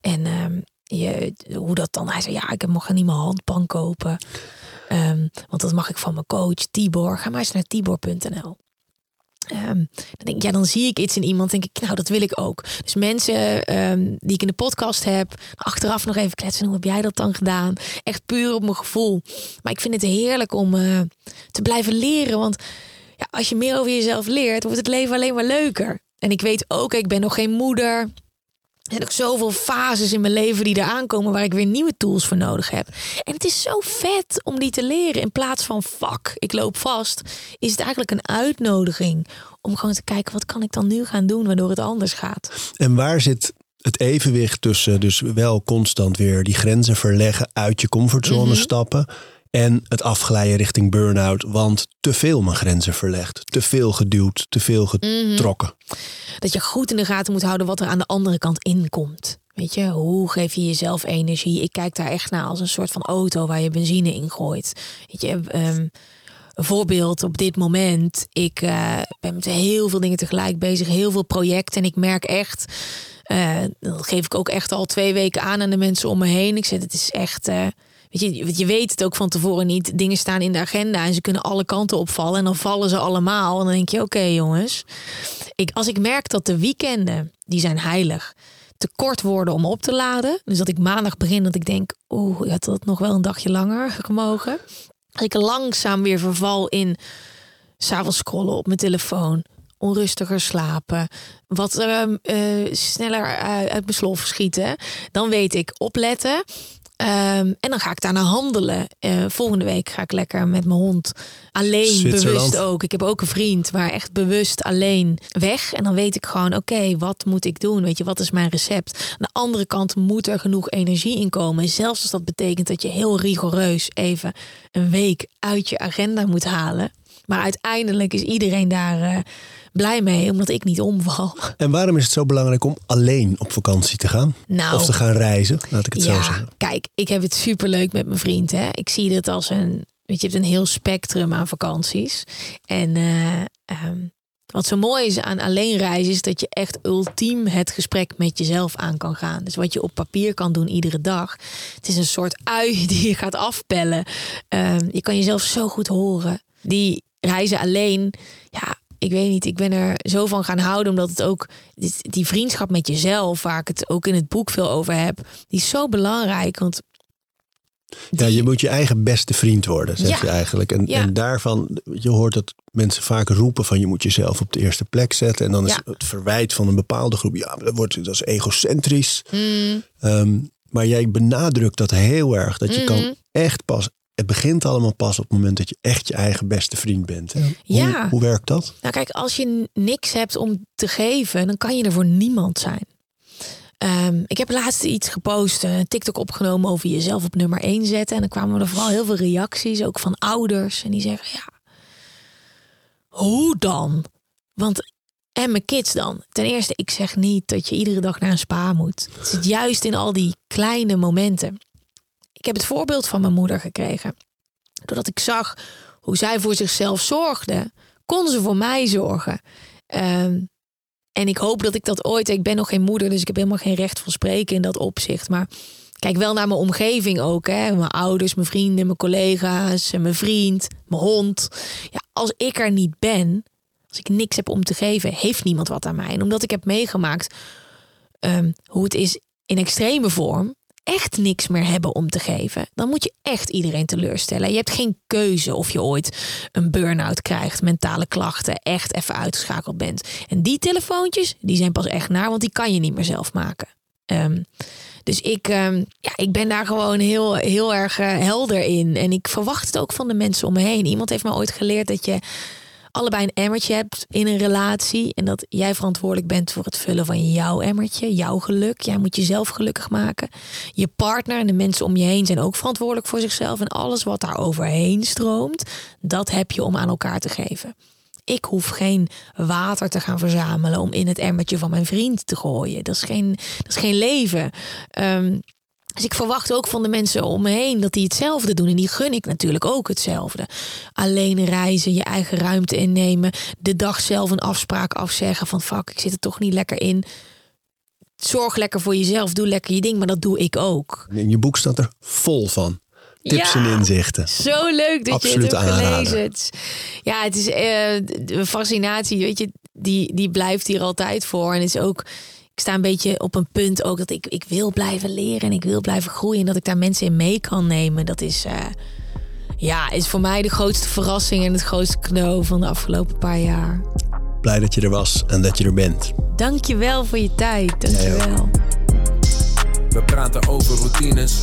En ehm, je, hoe dat dan. Hij zei, ja, ik mag niet mijn handpan kopen. Ehm, want dat mag ik van mijn coach Tibor. Ga maar eens naar tibor.nl. Ehm, dan denk ja, dan zie ik iets in iemand, denk ik, nou, dat wil ik ook. Dus mensen ehm, die ik in de podcast heb, achteraf nog even kletsen, hoe heb jij dat dan gedaan? Echt puur op mijn gevoel. Maar ik vind het heerlijk om eh, te blijven leren, want ja, als je meer over jezelf leert, wordt het leven alleen maar leuker. En ik weet ook, ik ben nog geen moeder. Er zijn ook zoveel fases in mijn leven die eraan komen waar ik weer nieuwe tools voor nodig heb. En het is zo vet om die te leren. In plaats van fuck, ik loop vast, is het eigenlijk een uitnodiging om gewoon te kijken wat kan ik dan nu gaan doen waardoor het anders gaat. En waar zit het evenwicht tussen dus wel constant weer die grenzen verleggen, uit je comfortzone Mhm. stappen en het afglijden richting burn-out, want te veel mijn grenzen verlegd, te veel geduwd, te veel getrokken. Dat je goed in de gaten moet houden wat er aan de andere kant inkomt. Weet je, hoe geef je jezelf energie? Ik kijk daar echt naar als een soort van auto waar je benzine in gooit. Weet je, ehm, een voorbeeld op dit moment. Ik eh, ben met heel veel dingen tegelijk bezig, heel veel projecten. En ik merk echt, eh, dat geef ik ook echt al twee weken aan aan de mensen om me heen. Ik zeg, het is echt. eh, Weet je, je weet het ook van tevoren niet. Dingen staan in de agenda en ze kunnen alle kanten opvallen. En dan vallen ze allemaal. En dan denk je, oké jongens. Ik, als ik merk dat de weekenden, die zijn heilig, te kort worden om op te laden. Dus dat ik maandag begin dat ik denk, oeh, je had dat nog wel een dagje langer gemogen. Dat ik langzaam weer verval in s'avonds scrollen op mijn telefoon. Onrustiger slapen. Wat ehm, eh, sneller uit mijn slof schieten. Dan weet ik opletten. Ehm, en dan ga ik daarna handelen. Eh, volgende week ga ik lekker met mijn hond alleen bewust ook. Ik heb ook een vriend, maar echt bewust alleen weg. En dan weet ik gewoon, oké, wat moet ik doen? Weet je, wat is mijn recept? Aan de andere kant moet er genoeg energie in komen. Zelfs als dat betekent dat je heel rigoureus even een week uit je agenda moet halen. Maar uiteindelijk is iedereen daar eh, blij mee, omdat ik niet omval. En waarom is het zo belangrijk om alleen op vakantie te gaan? Nou, Of te gaan reizen, laat ik het zo zeggen. kijk, ik heb het superleuk met mijn vriend. Hè. Ik zie dit als een, weet je, je hebt een heel spectrum aan vakanties. En eh, ehm, wat zo mooi is aan alleen reizen, is dat je echt ultiem het gesprek met jezelf aan kan gaan. Dus wat je op papier kan doen iedere dag. Het is een soort ui die je gaat afpellen. Ehm, je kan jezelf zo goed horen. Die reizen alleen, ja, ik weet niet, ik ben er zo van gaan houden, omdat het ook die, vriendschap met jezelf, waar ik het ook in het boek veel over heb, die is zo belangrijk. Want Ja, je moet je eigen beste vriend worden, zeg Ja. je eigenlijk. En, Ja. en daarvan, je hoort dat mensen vaak roepen van je moet jezelf op de eerste plek zetten. En dan is Ja. het verwijt van een bepaalde groep, ja, dat, wordt, dat is egocentrisch. mm, Ehm, maar jij benadrukt dat heel erg, dat je Mhm. kan echt pas, het begint allemaal pas op het moment dat je echt je eigen beste vriend bent. Hè? Hoe, Ja. hoe werkt dat? nou kijk, als je niks hebt om te geven, dan kan je er voor niemand zijn. Ehm, ik heb laatst iets gepost, een TikTok opgenomen over jezelf op nummer 1 zetten. En dan kwamen er vooral heel veel reacties, ook van ouders. En die zeggen, ja, hoe dan? Want, en mijn kids dan? Ten eerste, ik zeg niet dat je iedere dag naar een spa moet. Het zit juist in al die kleine momenten. Ik heb het voorbeeld van mijn moeder gekregen. Doordat ik zag hoe zij voor zichzelf zorgde, kon ze voor mij zorgen. Ehm, en ik hoop dat ik dat ooit. Ik ben nog geen moeder, dus ik heb helemaal geen recht van spreken in dat opzicht. Maar kijk wel naar mijn omgeving ook. Hè? Mijn ouders, mijn vrienden, mijn collega's, mijn vriend, mijn hond. Ja, als ik er niet ben, als ik niks heb om te geven, heeft niemand wat aan mij. En omdat ik heb meegemaakt ehm, hoe het is in extreme vorm, echt niks meer hebben om te geven, dan moet je echt iedereen teleurstellen. Je hebt geen keuze of je ooit een burn-out krijgt, mentale klachten, echt even uitgeschakeld bent. En die telefoontjes, die zijn pas echt naar, want die kan je niet meer zelf maken. Ehm, dus ik, ehm, ja, ik ben daar gewoon heel, heel erg eh, helder in. En ik verwacht het ook van de mensen om me heen. Iemand heeft me ooit geleerd dat je allebei een emmertje hebt in een relatie. En dat jij verantwoordelijk bent voor het vullen van jouw emmertje, jouw geluk. Jij moet jezelf gelukkig maken. Je partner en de mensen om je heen zijn ook verantwoordelijk voor zichzelf. En alles wat daar overheen stroomt, dat heb je om aan elkaar te geven. Ik hoef geen water te gaan verzamelen om in het emmertje van mijn vriend te gooien. Dat is geen, dat is geen leven. Ehm, dus ik verwacht ook van de mensen om me heen dat die hetzelfde doen. En die gun ik natuurlijk ook hetzelfde. Alleen reizen, je eigen ruimte innemen. De dag zelf een afspraak afzeggen van fuck, ik zit er toch niet lekker in. Zorg lekker voor jezelf, doe lekker je ding, maar dat doe ik ook. In je boek staat er vol van. tips Ja. en inzichten. Zo leuk dat Absoluut je het hebt gelezen. Het ja, het is eh, de fascinatie, weet je, die, die blijft hier altijd voor. En het is ook, ik sta een beetje op een punt ook dat ik, ik wil blijven leren en ik wil blijven groeien. En dat ik daar mensen in mee kan nemen. Dat is, eh, ja, is voor mij de grootste verrassing en het grootste cadeau van de afgelopen paar jaar. Blij dat je er was en dat je er bent. Dank je wel voor je tijd. Dank je wel. We praten over routines.